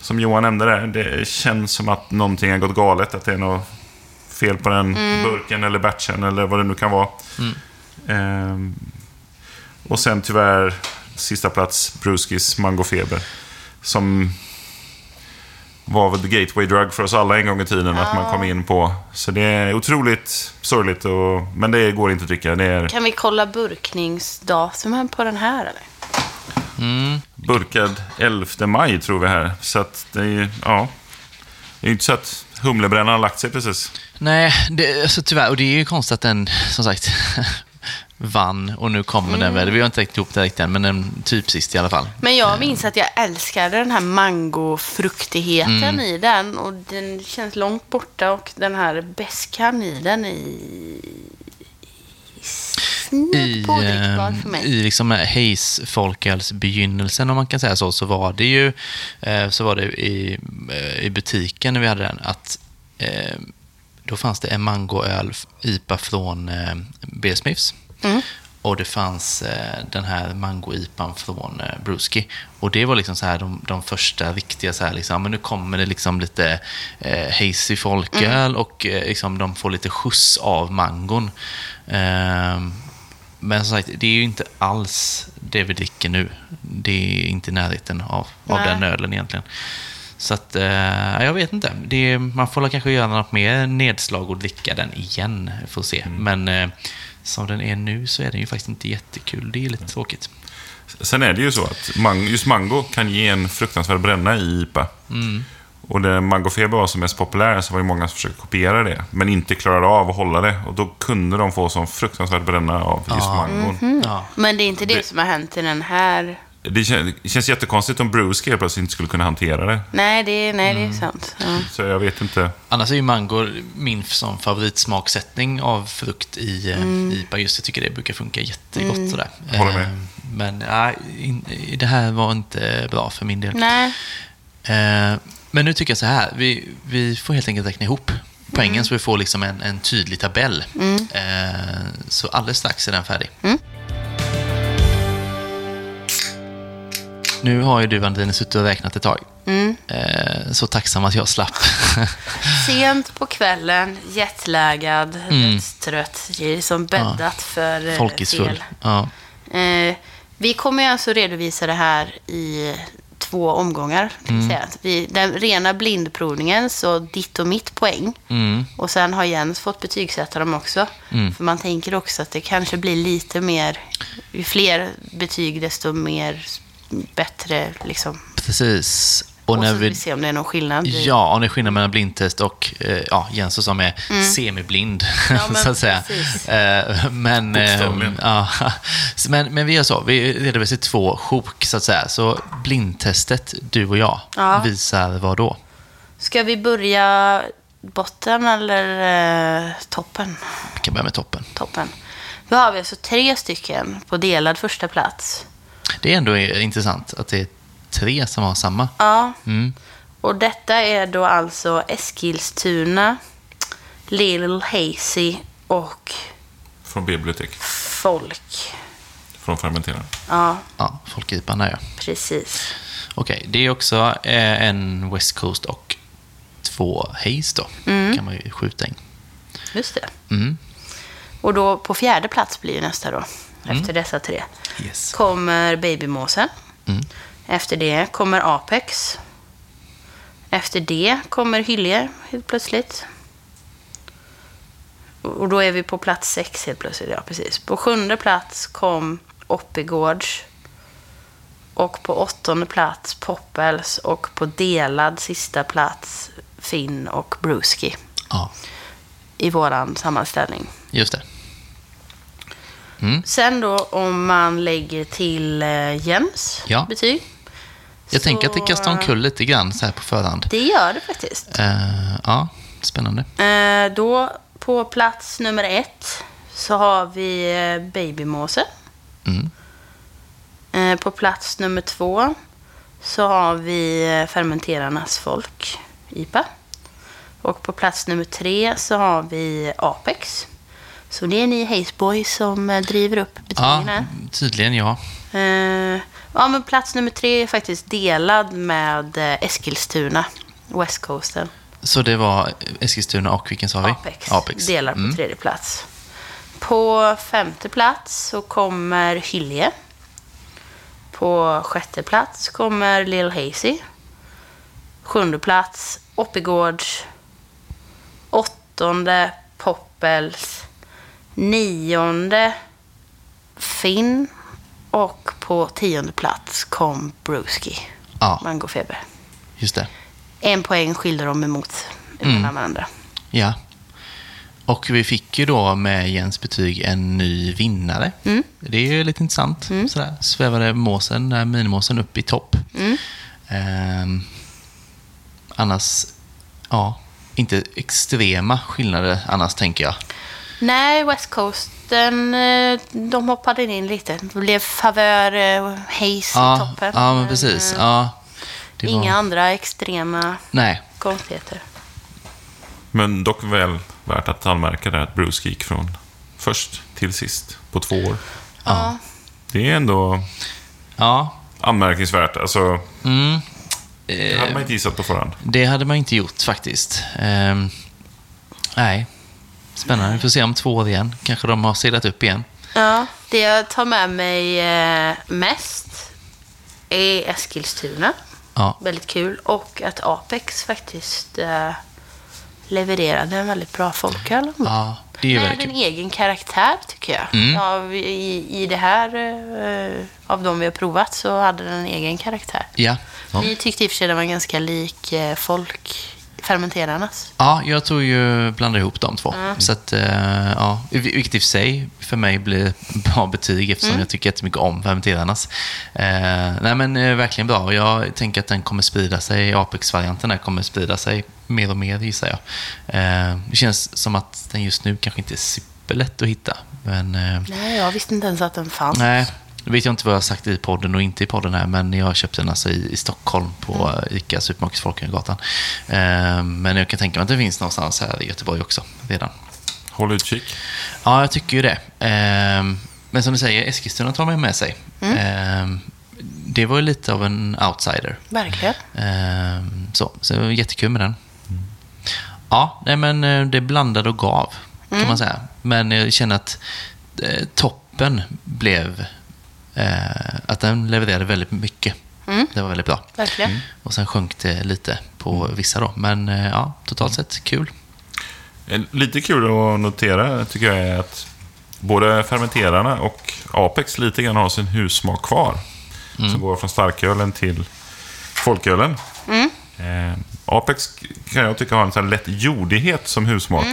Som Johan nämnde där. Det känns som att någonting har gått galet. Att det är något fel på den burken eller batchen eller vad det nu kan vara. Ehm, och sen tyvärr sista plats Bruskis Mangofeber. Som var väl the gateway drug för oss alla en gång i tiden att man kom in på. Så det är otroligt sorgligt, och, men det går inte att dricka. Det är Kan vi kolla burkningsdatumen på den här eller? burkad 11 maj tror vi här. Så att det är ja. Det är ju inte så att humlebrännaren har lagt sig precis. Nej, det, alltså, tyvärr. Och det är ju konstigt att den, som sagt, vann och nu kommer den väl. Vi har inte räknat ihop det riktigt än, men den typ sist i alla fall. Men jag minns att jag älskade den här mangofruktigheten Mm. i den. Och den känns långt borta och den här beskan i den i... eh, mig. I liksom Hayes-folkölsbegynnelsen, om man kan säga så, så var det ju eh, så var det i, eh, i butiken när vi hade den att eh, då fanns det en mangoöl IPA från eh, Beer Smiths. Mm. Och det fanns eh, den här mango-IPAn från eh, Bruski. Och det var liksom så här de, de första riktiga, så här liksom, men nu kommer det liksom lite eh, hazy folköl Mm. och eh, liksom de får lite skjuts av mangon. Ehm, men som sagt, det är ju inte alls det vi dricker nu. Det är inte i närheten av, av den ölen egentligen. Så att, eh, jag vet inte. Det är, man får kanske göra något mer nedslag och dricka den igen, för att se. Men eh, som den är nu så är den ju faktiskt inte jättekul. Det är lite tråkigt. Sen är det ju så att just mango kan ge en fruktansvärd bränna i IPA. Och när mangofeber var som mest populär så var det många som försökte kopiera det. Men inte klarade av att hålla det. Och då kunde de få sån fruktansvärd bränna av just Ja. mangon. Ja. Men det är inte det, Det- som har hänt i den här. Det, kän- det känns jättekonstigt om Bruce helt plötsligt inte skulle kunna hantera det. Nej, det är, nej, Mm. det är sant. Ja. Så jag vet inte. Annars är ju mango min som favoritsmaksättning av frukt i eh, Mm. IPA. Just jag tycker det brukar funka jättegott sådär. Håller med. Eh, Men nej, det här var inte bra för min del. Nej, Eh, Men nu tycker jag så här, vi, vi får helt enkelt räkna ihop poängen så vi får liksom en, en tydlig tabell. Eh, Så alldeles strax är den färdig. Nu har ju du, Andrine, suttit och räknat ett tag. Eh, Så tacksam att jag slapp. sent på kvällen, jetlaggad. Det är som bäddat för eh, Folkisfull. Ja. Eh, vi kommer ju alltså redovisa det här i två omgångar. Mm. säga. Vi, den rena blindprovningen, så ditt och mitt poäng. Mm. Och sen har Jens fått betygsätta dem också. För man tänker också att det kanske blir lite mer, ju fler betyg desto mer bättre liksom. Precis. Och Och, när så ska vi vi, se om det är någon skillnad. ja, och det är skillnad mellan blindtest och eh, ja, Jens som är semiblind, Ja, men så att säga. Eh, men, eh, ja, men, men vi gör så, vi redovisar två sjok, så att säga. Så blindtestet, du och jag, Ja. visar vad då? Ska vi börja botten eller eh, toppen? Vi kan börja med toppen. Toppen. Då har vi alltså tre stycken på delad första plats. Det är ändå intressant att det är tre som har samma. Ja, Mm. och detta är då alltså Eskilstuna, Little Hazy och Från bibliotek. Folk. Från fermenteraren. Ja, Ja, folkipan där ja. precis. Okej, det är också eh, en West Coast och två Haze då. kan man ju skjuta in. Just det. Mm. Och då på fjärde plats blir ju nästa då, efter dessa tre. Yes. Kommer Babymåsen. Mm. Efter det kommer Apex. Efter det kommer Hylje helt plötsligt. Och då är vi på plats sex helt plötsligt. Ja, precis. På sjunde plats kom Oppigårds. Och på åttonde plats Poppels. Och på delad sista plats Finn och Bruski. Ja, I våran sammanställning. just det. Mm. Sen då om man lägger till eh, Jens Ja. betyg. Jag så- tänker att det kastar omkull lite grann så här på förhand. Det gör det faktiskt. Eh, ja, spännande. Eh, då på plats nummer ett så har vi eh, Babymåse. Mm. Eh, på plats nummer två så har vi eh, Fermenterarnas folk, IPA. Och på plats nummer tre så har vi Apex. Så det är ni Hazeboys som eh, driver upp betygen Ja, tydligen ja. Eh, ja, men plats nummer tre är faktiskt delad med eh, Eskilstuna, West Coasten. Så det var Eskilstuna och vilken sa vi? Apex, Apex. delar på Mm. tredje plats. På femte plats så kommer Hylje. På sjätte plats kommer Lil Hazy. Sjunde plats Oppigårds. Åttonde Poppels. Nionde Finn. Och på tionde plats kom Bruski. Ja, Mangofeber. just det. En poäng skiljer dem emot Mm. varandra. Ja. Och vi fick ju då med Jens betyg en ny vinnare. Mm. Det är ju lite intressant. Sådär. Svävade måsen, där minimåsen upp i topp. Mm. Ehm, annars, ja, inte extrema skillnader annars tänker jag. Nej, West Coast resten, eh, de hoppade in lite. Det blev favör eh, och haze i Ja, toppen. ja men precis. eh, Ja, det var- Inga andra extrema Nej, konstigheter. Men dock väl värt att anmärka där att Bruce gick från först till sist på två år. Ja. Det är ändå ja. anmärkningsvärt. Alltså, Mm. det hade man inte gissat på förhand. Det hade man inte gjort faktiskt. Ehm, nej, spännande. Vi får se om två år igen. Kanske de har seglat upp igen. ja. Det jag tar med mig eh, mest är Eskilstuna. Ja, Väldigt kul. Och att Apex faktiskt eh, levererade en väldigt bra folköl. ja det är väldigt hade en egen karaktär, tycker jag. Mm. Ja, i, I det här, eh, av de vi har provat, så hade den en egen karaktär. Ja. Ni tyckte i och för sig den var ganska lik eh, folk, fermenterarnas. ja, jag tror ju blanda ihop de två. Så att, eh, ja, vilket i och för sig för mig blir bra betyg eftersom jag tycker jättemycket om fermenterarnas. Eh, nej men eh, verkligen bra. Jag tänker att den kommer sprida sig, Apex-varianten där kommer sprida sig mer och mer gissar jag. Eh, det känns som att den just nu kanske inte är superlätt att hitta. Men eh, Nej, jag visste inte ens att den fanns. Nej, nu vet jag inte vad jag har sagt i podden och inte i podden här, men jag köpte den alltså i, i Stockholm på Mm. ICA Supermarket Folkungagatan. Eh, men jag kan tänka mig att det finns någonstans här i Göteborg också redan. Håll utkik. Ja, jag tycker ju det. Eh, men som du säger, Eskilstuna tar man med sig. Mm. Eh, det var ju lite av en outsider. Verkligen. Eh, så, så det var jättekul med den. Ja, nej men eh, det blandade och gav, kan man säga. Men jag känner att eh, toppen blev eh, att den levererade väldigt mycket. Det var väldigt bra. Verkligen. Och sen sjönk det lite på vissa då. Men eh, ja, totalt sett kul. Eh, Lite kul att notera tycker jag är att både fermenterarna och Apex lite grann har sin hussmak kvar. Som går från starkölen till folkölen. Eh, Apex kan jag tycka har en sån här lätt jordighet som husmak.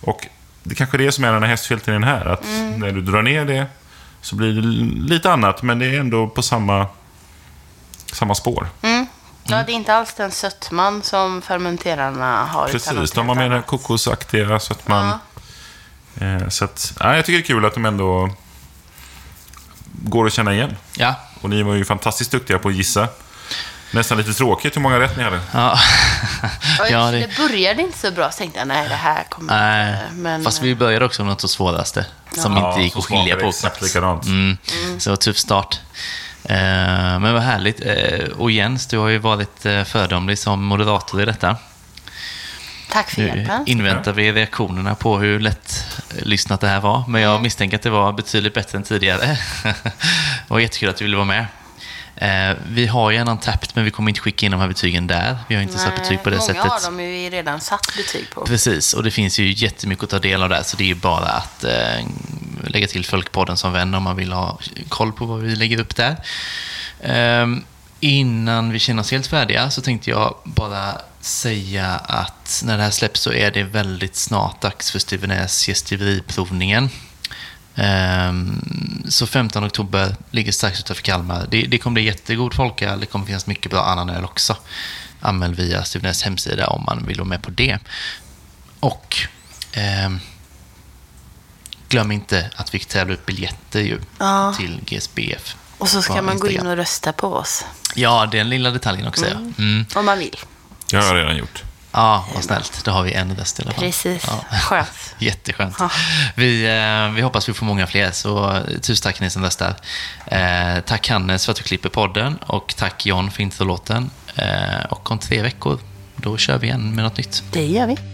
Och det kanske är det som är den här hästfilten i den här. Att när du drar ner det så blir det lite annat, men det är ändå på samma, samma spår. Ja, det är inte alls den sötman som fermenterarna har. Precis, de har med den kokosaktiga så att man... Eh, så att, ja, jag tycker det är kul att de ändå går att känna igen. Ja, Och ni var ju fantastiskt duktiga på att gissa. Nästan lite tråkigt hur många rätt ni hade. ja. Ja, det... det, började inte så bra, så tänkte jag nej, det här kommer nej. inte. Men, Fast vi började också med något så svåraste. Som Ja, inte gick att skilja på exakt likadant. Mm. Så det var tuff start. Eh, men vad härligt. Eh, och Jens, du har ju varit eh, föredömlig som moderator i detta. Tack för Nu hjälpen. inväntar vi reaktionerna på hur lätt lyssnat det här var. Men jag misstänker att det var betydligt bättre än tidigare. det var jättekul att du ville vara med. Eh, vi har ju en Untapped, men vi kommer inte skicka in de här betygen där. Vi har inte satt betyg på det Många sättet. har de ju redan satt betyg på. Precis, och det finns ju jättemycket att ta del av där, så det är ju bara att eh, lägga till Folkpodden som vän om man vill ha koll på vad vi lägger upp där. Ehm, innan vi känner oss helt färdiga så tänkte jag bara säga att när det här släpps så är det väldigt snart dags för Stevenäs gästiveriprovningen. Ehm, så 15 oktober ligger strax utanför Kalmar. Det, det kommer bli jättegod folköl. Det kommer finnas mycket bra annan öl också. Anmäl via Stevenäs hemsida om man vill vara med på det. Och ehm, glöm inte att vi tävlar upp biljetter ju Ja. till GSBF. Och så ska man gå in och rösta på oss. Ja, den lilla detaljen också. Ja, mm. Om man vill. Det har jag redan gjort. Ja vad snällt. Då har vi en röst i alla fall. Precis. Ja. Skönt. Jätteskönt. Ja. Vi, eh, vi hoppas vi får många fler, så tusen tack ni som röstar. Eh, tack Hannes för att du klipper podden och tack John för introlåten. Eh, och om tre veckor, då kör vi igen med något nytt. Det gör vi.